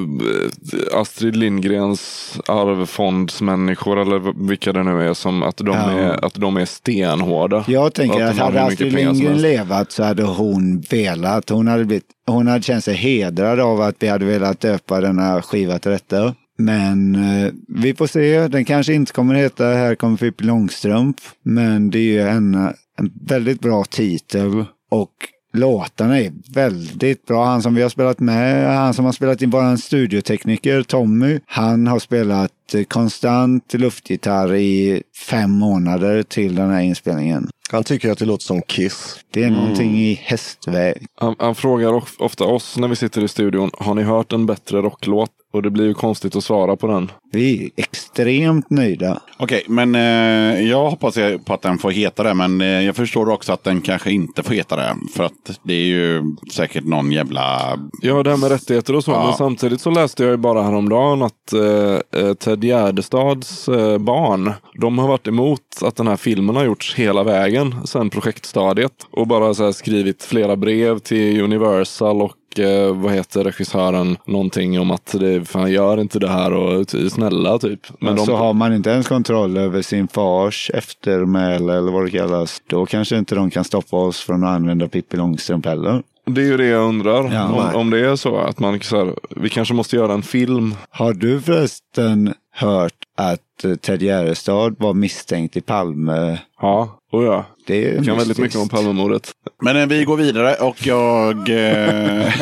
Astrid Lindgrens arvfondsmänniskor eller vilka det nu är, som att de, Ja. är, att de är stenhårda. Jag tänker att har hade Astrid Lindgren levat så hade hon velat. Hon hade, blivit, hon hade känt sig hedrad av att vi hade velat döpa denna skiva till detta. Men eh, vi får se. Den kanske inte kommer heta Här kommer Pippi Långstrump. Men det är ju en, en väldigt bra titel. Och låtarna är väldigt bra. Han som vi har spelat med, han som har spelat in våran studiotekniker Tommy, han har spelat eh, konstant luftgitarr i fem månader till den här inspelningen. Han tycker att det låter som Kiss. Det är någonting i hästväg. Han, han frågar of- ofta oss när vi sitter i studion, har ni hört en bättre rocklåt? Och det blir ju konstigt att svara på den. Vi är extremt nöjda. Okej, men eh, jag hoppas på att den får heta det. Men eh, jag förstår också att den kanske inte får heta det. För att det är ju säkert någon jävla... Ja, det här med rättigheter och så. Ja. Men samtidigt så läste jag ju bara häromdagen att eh, eh, Ted Gärdestads eh, barn, de har varit emot att den här filmen har gjorts hela vägen sedan projektstadiet. Och bara så här skrivit flera brev till Universal och eh, vad heter regissören någonting om att det, fan gör inte det här och snälla typ. Men de, så har man inte ens kontroll över sin fars eftermäle eller vad det kallas. Då kanske inte de kan stoppa oss från att använda Pippi Långstrump heller. Det är ju det jag undrar. Ja. om, om det är så att man så här, vi kanske måste göra en film. Har du förresten hört att eh, Ted Gärdestad var misstänkt i Palme? Ja, och ja. Det är Jag kan väldigt mycket om Palmemordet. Men eh, vi går vidare och jag... Eh...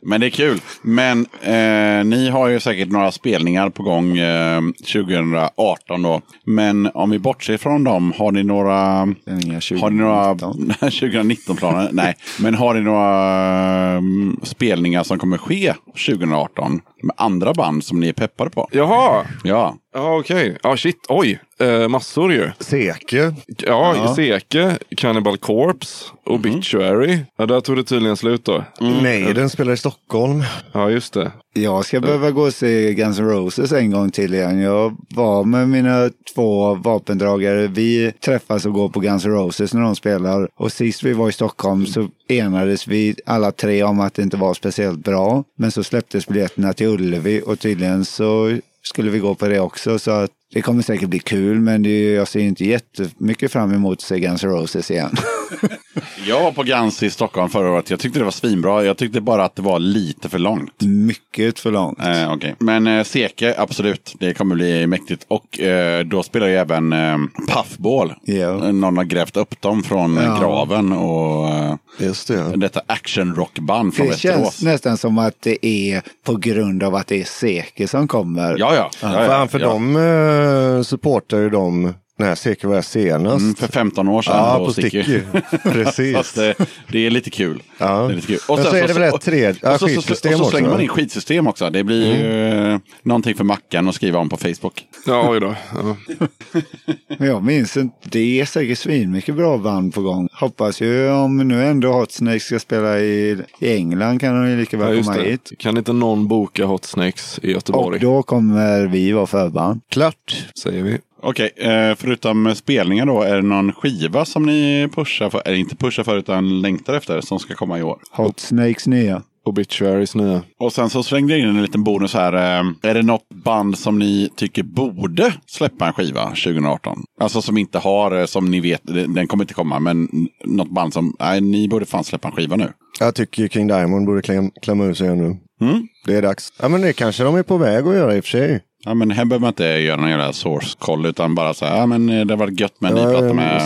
men det är kul. Men eh, ni har ju säkert några spelningar på gång eh, 2018 då. Men om vi bortser från dem, har ni några... Har ni några 2019-planer? Nej, men har ni några mm, spelningar som kommer ske 2018 med andra band som ni är peppade på? Jaha, Ja, ja okej. Ja shit, oj. Eh, massor ju. Seke. Ja, Ja. Seke, Cannibal Corpse, Obituary. Ja, där tog det tydligen slut då. Nej, den spelar i Stockholm. Ja, just det. Jag ska behöva gå och se Guns N' Roses en gång till igen. Jag var med mina två vapendragare. Vi träffas och går på Guns N' Roses när de spelar. Och sist vi var i Stockholm så enades vi alla tre om att det inte var speciellt bra. Men så släpptes biljetterna till Ullevi och tydligen så skulle vi gå på det också. Så att det kommer säkert bli kul men det är, jag ser inte jättemycket fram emot att se Guns N' Roses igen. jag var på Gans i Stockholm förra året. Jag tyckte det var svinbra. Jag tyckte bara att det var lite för långt. mycket för långt. Eh, okej. Men eh, Seke, absolut. Det kommer bli mäktigt. Och eh, då spelar ju även eh, Puffball. Ja. Eh, Någon har grävt upp dem från eh, Ja. graven. Och eh, Just det. detta actionrockband från Det Västerås. känns nästan som att det är på grund av att det är Seke som kommer. Ja, ja. ja, ja, Fan, för ja. de eh, supportar ju de när Seke var senast. Mm, för 15 år sedan. ja, på Sticky. Sticky. Så Precis. eh, det är lite kul. Ja. Det är lite kul. Men så är det väl ett och- tredje- ja, och så, så, skitsystem och så också, slänger man in skitsystem också. Det blir ju eh, någonting för Mackan att skriva om på Facebook. Ja, oj då. Ja. Jag minns inte. Det är säkert svinmycket bra band på gång. Hoppas ju om nu ändå Hot Snake ska spela i, i England kan de ju lika Ja, väl just komma det. hit. Kan inte någon boka Hot Snakes i Och Göteborg? då kommer vi vara förband. Klart. Säger vi. Okej, eh, förutom spelningar då, är det någon skiva som ni pushar för, eller inte pushar för utan längtar efter som ska komma i år? Hot Snakes nya. Obituaries nya. Och sen så slängde jag in en liten bonus här. eh, Är det något band som ni tycker borde släppa en skiva 2018? Alltså som inte har, eh, som ni vet, den den kommer inte komma, men något band som, nej, ni borde fan släppa en skiva nu. Jag tycker King Diamond borde kläm, klämma ur sig nu. Mm? Det är dags. Ja, men det kanske de är på väg att göra i och för sig. Ja, men här behöver man inte göra någon jävla source call, utan bara så här, ja men eh, det var gött med en ny platta med...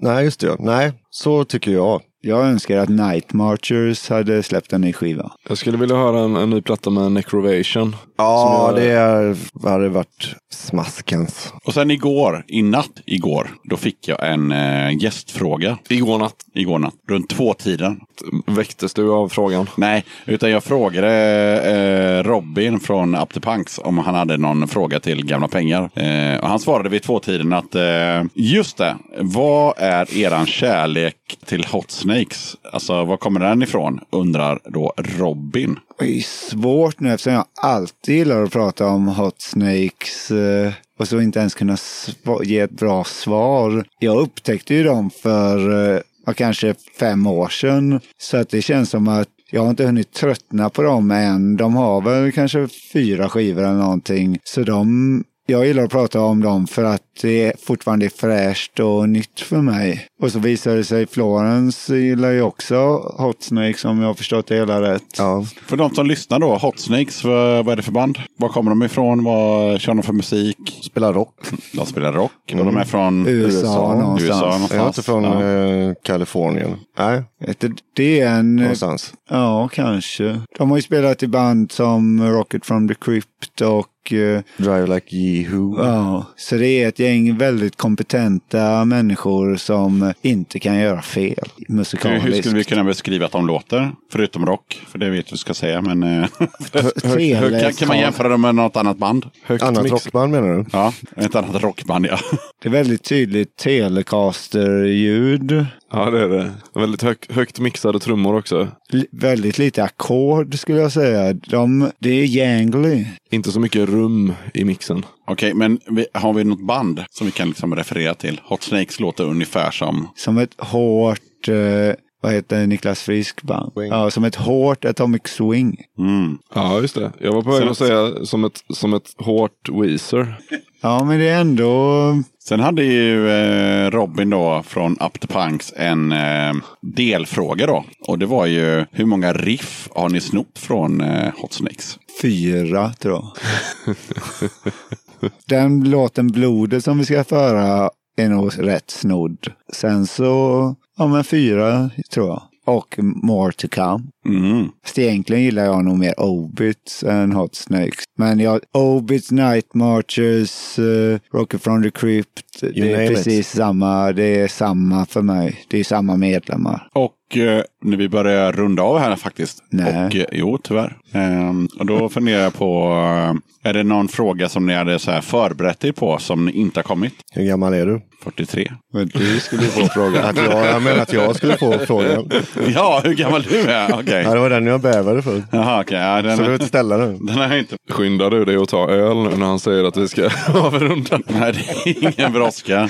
Nej, just det. Nej, Så tycker jag. Jag önskar att Night Marchers hade släppt en ny skiva. Jag skulle vilja höra en, en ny platta med Necrovation. Ja, jag- det är, hade varit smaskens. Och sen igår, i natt igår, då fick jag en eh, gästfråga. Igår natt Igår natt, runt två tiden. väcktes du av frågan. Nej, utan jag frågade eh, Robin från Up to Punks om han hade någon fråga till Gamla Pengar. Eh, och han svarade vid två tiden att eh, just det, vad är eran kärlek till Hot Snakes? Alltså, var kommer den ifrån? Undrar då Robin. Det är svårt nu eftersom jag alltid gillar att prata om Hot Snakes eh, och så inte ens kunna ge ett bra svar. Jag upptäckte ju dem för eh, kanske fem år sedan. Så att det känns som att jag har inte hunnit tröttna på dem än. De har väl kanske fyra skivor eller någonting. Så de, jag gillar att prata om dem för att det fortfarande är fräscht och nytt för mig. Och så visar det sig, Florence gillar ju också Hot Snakes om jag har förstått det hela rätt. Ja. För de som lyssnar då, Hot Snakes, vad, vad är det för band? Var kommer de ifrån? Vad kör de för musik? Spelar rock. De spelar rock och de är från USA någonstans. USA Jag är inte någonstans. från Ja. eh, Kalifornien. Nej, du, Det är en... någonstans. Ja, kanske. De har ju spelat i band som Rocket from the Crypt och... eh, Drive like Yehoo. Ja, så det är ett gäng väldigt kompetenta människor som inte kan göra fel Hur, musikaliskt. hur skulle vi kunna beskriva att de låter? Förutom rock, för det vet vi ska säga. Men eh, hur, kan, kan man jämföra dem med något annat band? Högt Annat mix- rockband menar du? Ja, ett annat rockband ja. Det är väldigt tydligt Telecaster-ljud. Ja, det är det. Väldigt hög, högt mixade trummor också. L- väldigt lite ackord skulle jag säga. De, det är jangly. Inte så mycket rum i mixen. Okej, men vi, har vi något band som vi kan liksom referera till? Hot Snakes låter ungefär som... Som ett hårt, eh, vad heter Niklas Frisk band? Swing. Ja, som ett hårt Atomic Swing. Mm. Ja, just det. Jag var på väg att säga som ett, som ett hårt Weezer. Ja, men det är ändå... Sen hade ju eh, Robin då från Up to Punks en eh, delfråga då. Och det var ju hur många riff har ni snott från eh, Hot Snakes? Fyra, tror jag. Den låten Blodet som vi ska föra är nog rätt snodd. Sen så, ja men fyra tror jag. Och More to come. Mm. Fast egentligen gillar jag nog mer Obits än Hot Snakes. Men jag, Obits, Night Marchers, uh, Rocket from the Crypt. Det name är it. precis samma. Det är samma för mig. Det är samma medlemmar. Och eh, när vi börjar runda av här faktiskt. Nej. Och, eh, jo, tyvärr. Ehm, och då funderar jag på, eh, är det någon fråga som ni hade så här förberett er på som inte har kommit? Hur gammal är du? 43. Men du skulle få Fråga. Att jag, jag menar att jag skulle få frågan. ja, hur gammal du är? Okej. Ja, det var den jag bävade för. Jaha, okej. Ja, Så du den, behöver inte ställa den. den jag inte. Skyndar du dig att ta öl nu när han säger att vi ska avrunda? Nej, det är ingen brådska.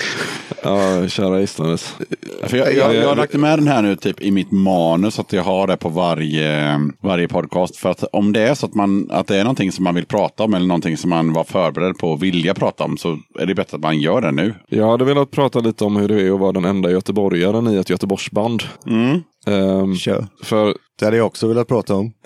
Ja, kära gisslandes. För jag, jag, jag har lagt med den här nu typ i mitt manus att jag har det på varje, varje podcast. För att om det är så att, man, att det är någonting som man vill prata om eller någonting som man var förberedd på och vilja prata om så är det bättre att man gör det nu. Jag hade velat prata lite om hur det är att vara den enda göteborgaren i ett Göteborgsband. Mm. Ehm, Kör. för Det hade jag också velat prata om.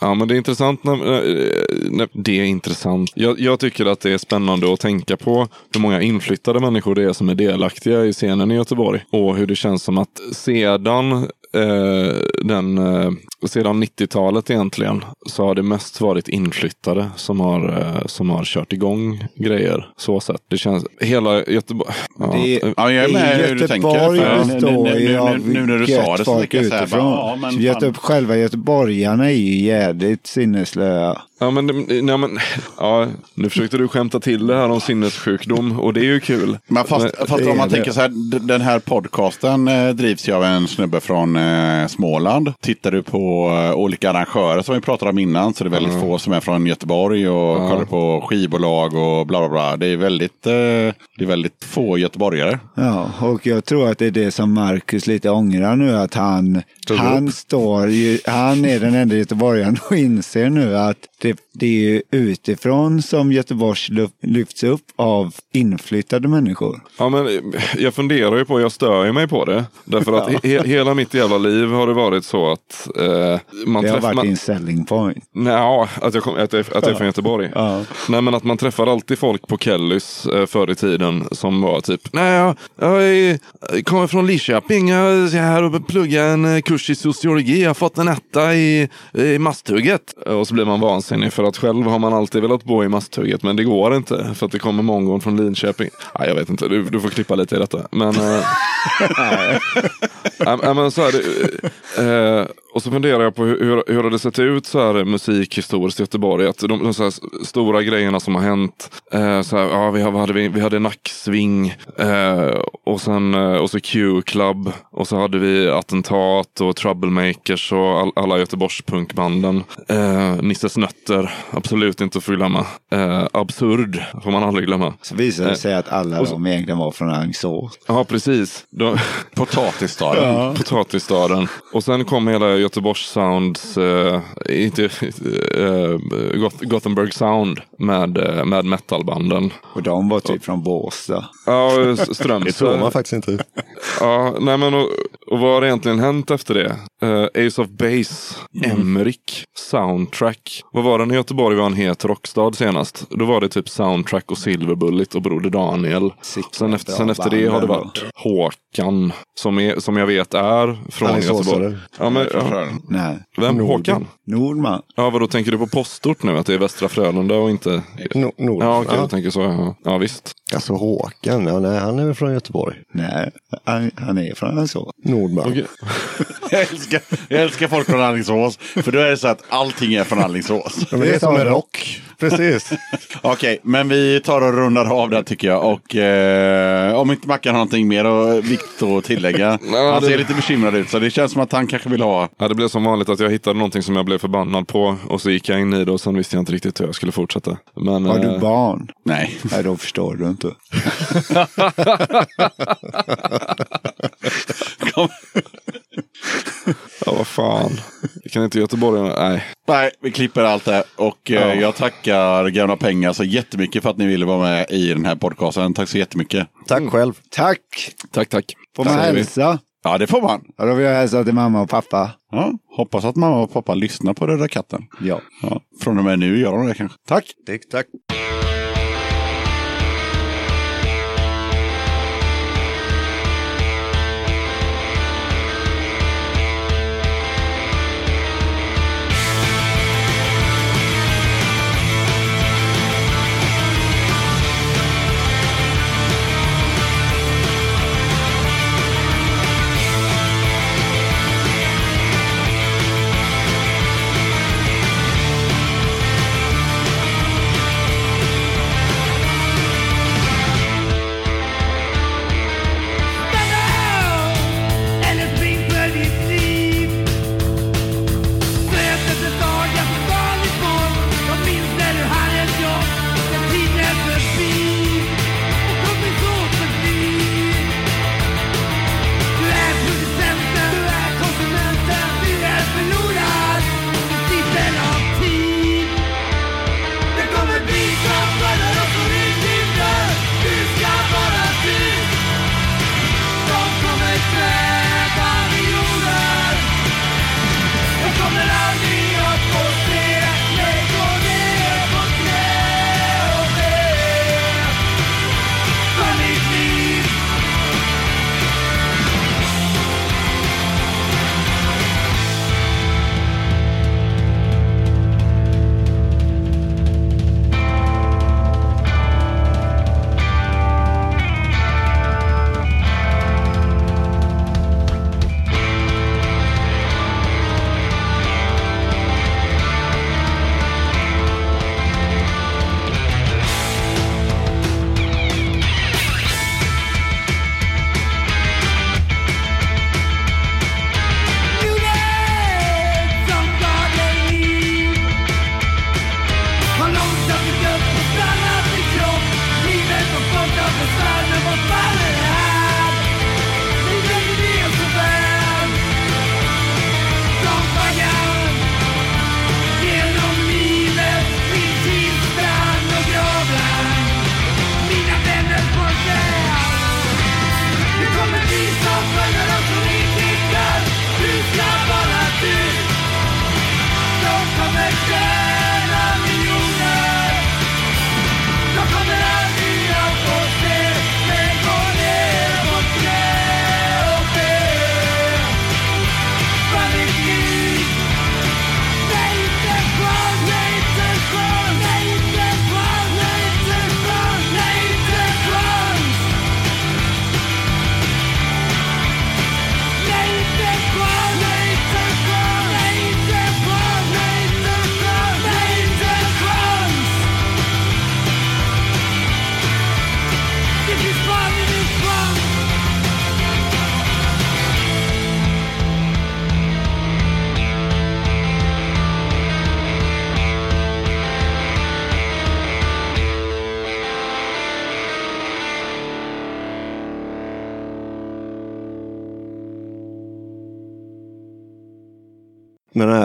Ja, men det är intressant. När, när, när, det är intressant. Jag, jag tycker att det är spännande att tänka på hur många inflyttade människor det är som är delaktiga i scenen i Göteborg. Och hur det känns som att sedan, eh, den, eh, sedan 90-talet egentligen så har det mest varit inflyttade som har, eh, som har kört igång grejer. Så sett. Det känns, hela Göteborg. Ja, Det är- Ja, jag är med hur du tänker. För- består nu- nu- nu- av nu när du sa det så folk tänker jag så här, utifrån. bara, ja, men. Göte, själva göteborgarna är ju jävligt sinneslöa. Ja, men, nej, men, ja, nu försökte du skämta till det här om sinnessjukdom och det är ju kul. Men fast, Men- fast om man det. tänker så här, den här podcasten eh, drivs ju av en snubbe från eh, Småland. Tittar du på eh, olika arrangörer som vi pratade om innan så är det väldigt få som är från Göteborg och kollar på skivbolag och bla bla bla. Det är väldigt, eh, det är väldigt få göteborgare. Ja, och jag tror att det är det som Marcus lite ångrar nu, att han, han står ju, han är den enda göteborgaren och inser nu att det, det är ju utifrån som Göteborgs lyf- lyfts upp av inflyttade människor. Ja, men jag funderar ju på, jag stör ju mig på det. Därför att he, hela mitt jävla liv har det varit så att eh, man Det har träffar... varit Man, din selling point. nej, ja, att jag, kom, att, jag, att jag är från Göteborg. Ja. Nej men att man träffar alltid folk på Kellys eh, förr i tiden som var typ Nej jag, jag jag kommer från Lidköping, jag är här och pluggar en eh, kurs i sociologi, jag har fått en etta i, i Masthugget. Och så blir man vansinnig för att själv har man alltid velat bo i Masthugget men det går inte för att det kommer mongon från Linköping. Nej, jag vet inte, du, du får klippa lite i detta. Men, Ja, ja, men så här, det, eh, och så funderar jag på hur, hur, har det sett ut så här musikhistoriskt i Göteborg? Att de, de så stora grejerna som har hänt. Eh, så här, ja, vi, hade vi, vi hade Nacksving eh, och, sen, eh, och så Q-club. Och så hade vi Attentat och Troublemakers och all, alla Göteborgspunkbanden. Eh, Nisses Nötter, absolut inte att förglömma. Eh, absurd får man aldrig glömma. Så visade det Eh, sig att alla så- de egentligen var från Alingsås. Ja, precis. De, Potatisstaden. Potatisstaden. Och sen kom hela Göteborgs Sounds, eh, inte, eh, Goth- Gothenburg Sound med, eh, med metalbanden. Och de var typ från Båstad. Ja, S- Det tror Strömstad. man faktiskt inte. Ja, nej men och, och vad har egentligen hänt efter det? Eh, Ace of Base, Emrik, Soundtrack. Vad var det när Göteborg var en het rockstad senast? Då var det typ Soundtrack och Silverbullet och Broder Daniel. Sen efter, sen efter det har det varit Håkan, som, är, som jag vet är från Alingsåsare. Göteborg. Ja, men, ja, Nej, vem? Nordby. Håkan? Nordman. Ja, vad då tänker du på postort nu? Att det är Västra Frölunda och inte... No, Nord. Ja, okej, ja. jag tänker så. Ja, ja visst. Alltså Håkan, ja, nej, han är väl från Göteborg. Nej, han, han är från Alingsås. Nordman. Jag älskar, jag älskar folk från Alingsås. För då är det så att allting är från Alingsås. Ja, men det är som en rock. Precis. Okej, men vi tar och rundar av där tycker jag. Och eh, om inte Mackan har någonting mer och viktigt att tillägga. Ja, han ser det- lite bekymrad ut så det känns som att han kanske vill ha. Ja, det blev som vanligt att jag hittade någonting som jag blev förbannad på och så gick jag in i det och sen visste jag inte riktigt hur jag skulle fortsätta. Men, Har du eh, barn? Nej. Nej, då förstår du inte. Ja, vad fan. Vi kan inte Göteborg... Nej. Nej, vi klipper allt det. Och eh, jag tackar Gamla Pengar så jättemycket för att ni ville vara med i den här podcasten. Tack så jättemycket. Tack själv. Tack! Tack, tack. Får man Säger vi. hälsa? Ja, det får man. Ja, då vill jag hälsa till mamma och pappa. Ja, hoppas att mamma och pappa lyssnar på Röda katten. Ja. Ja, från och med nu gör de det kanske. Tack! Tack, tack.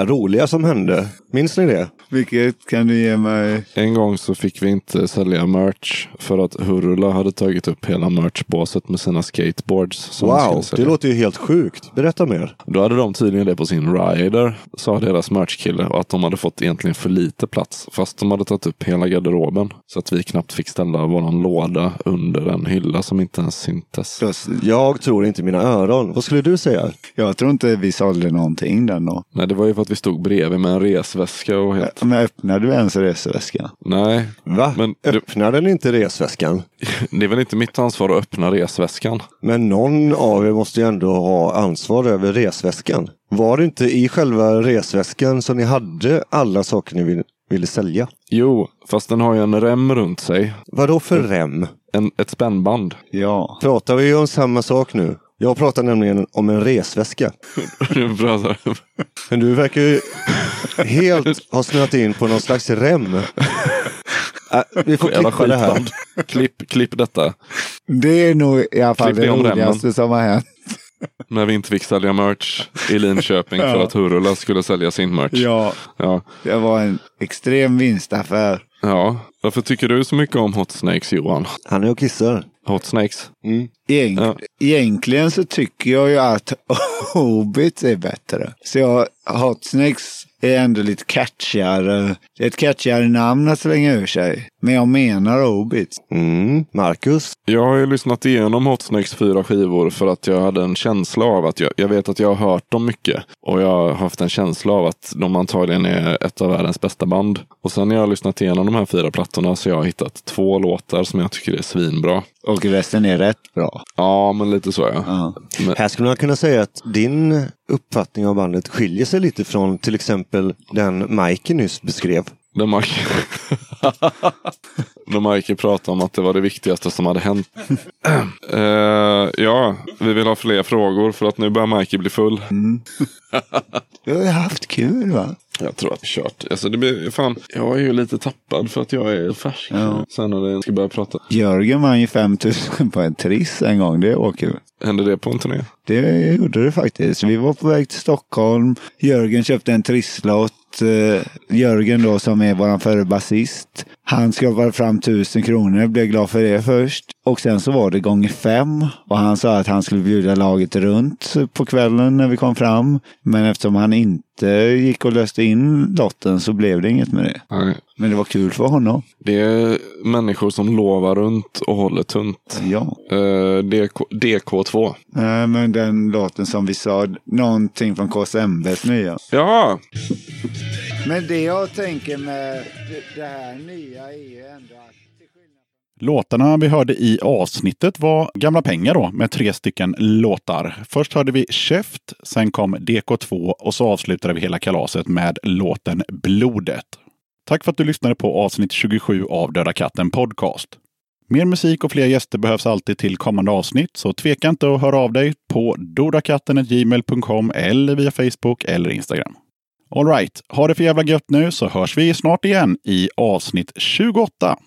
Här roliga som hände. Minns ni det? Vilket kan du ge mig? En gång så fick vi inte sälja merch för att Hurula hade tagit upp hela merchbåset med sina skateboards. Wow, det låter ju helt sjukt. Berätta mer. Då hade de tydligen det på sin rider, sa deras merchkille, och att de hade fått egentligen för lite plats. Fast de hade tagit upp hela garderoben. Så att vi knappt fick ställa våran låda under en hylla som inte ens syntes. Jag tror inte mina öron. Vad skulle du säga? Jag tror inte vi sålde någonting den då. Nej, det var ju för att vi stod bredvid med en resväska och helt... Men öppnade du ens resväskan? Nej, Va? Men du- Öppnar den inte resväskan? det är väl inte mitt ansvar att öppna resväskan. Men någon av er måste ju ändå ha ansvar över resväskan. Var det inte i själva resväskan som ni hade alla saker ni vill, ville sälja? Jo, fast den har ju en rem runt sig. Vadå för rem? En, ett spännband. Ja. Pratar vi om samma sak nu? Jag pratar nämligen om en resväska. Du pratar- Men du verkar ju helt ha snöat in på någon slags rem. Äh, vi får Jävla klippa det här. Klipp, klipp detta. Det är nog i alla fall Klipp det roligaste som har hänt. När vi inte fick sälja merch i Linköping för att Hurula skulle sälja sin merch. Ja, Ja. det var en extrem vinstaffär. ja. Varför tycker du så mycket om Hot Snakes Johan? Han är och kissar. Hot Snakes? Egent Ja. Egentligen så tycker jag ju att Hobbit är bättre. Så jag, Hot Snakes är ändå lite catchigare. Det är ett catchigare namn att slänga ur sig. Men jag menar Hobbit. Mm. Marcus? Jag har ju lyssnat igenom Hot Snakes fyra skivor för att jag hade en känsla av att jag, jag vet att jag har hört dem mycket. Och jag har haft en känsla av att de antagligen är ett av världens bästa band. Och sen när jag har lyssnat igenom de här fyra plattorna så har jag hittat två låtar som jag tycker är svinbra. Och resten är rätt bra. Ja, men lite så ja. Ja. Men, Här skulle man kunna säga att din uppfattning av bandet skiljer sig lite från till exempel den Mike nyss beskrev. Där Mike... När Mike pratade om att det var det viktigaste som hade hänt. Eh, ja, vi vill ha fler frågor för att nu börjar Mike bli full. Du har ju haft kul va? Jag tror att det är kört. Alltså det blir, fan, jag är ju lite tappad för att jag är färsk. Ja. Sen när jag ska börja prata. Jörgen vann ju 5000 på en triss en gång. Det var kul. Hände det på en turné? Det gjorde det faktiskt. Vi var på väg till Stockholm. Jörgen köpte en trisslott. Eh, Jörgen då som är våran förre basist. Han skapade fram tusen kronor. Blev glad för det först. Och sen så var det gånger fem. Och han sa att han skulle bjuda laget runt på kvällen när vi kom fram. Men eftersom han inte gick och löste in lotten så blev det inget med det. Nej. Men det var kul för honom. Det är människor som lovar runt och håller tunt. Ja. Eh, DK, DK2. Nej, men den låten som vi sa, någonting från KSMBs nya. Ja, men det jag tänker med det- här nya är ju ändå att... Låtarna vi hörde i avsnittet var Gamla pengar då, med tre stycken låtar. Först hörde vi Käft, sen kom DK2 och så avslutade vi hela kalaset med låten Blodet. Tack för att du lyssnade på avsnitt 27 av Döda katten Podcast. Mer musik och fler gäster behövs alltid till kommande avsnitt, så tveka inte att höra av dig på dodakatten.gmail.com eller via Facebook eller Instagram. Alright, ha det för jävla gött nu så hörs vi snart igen i avsnitt 28.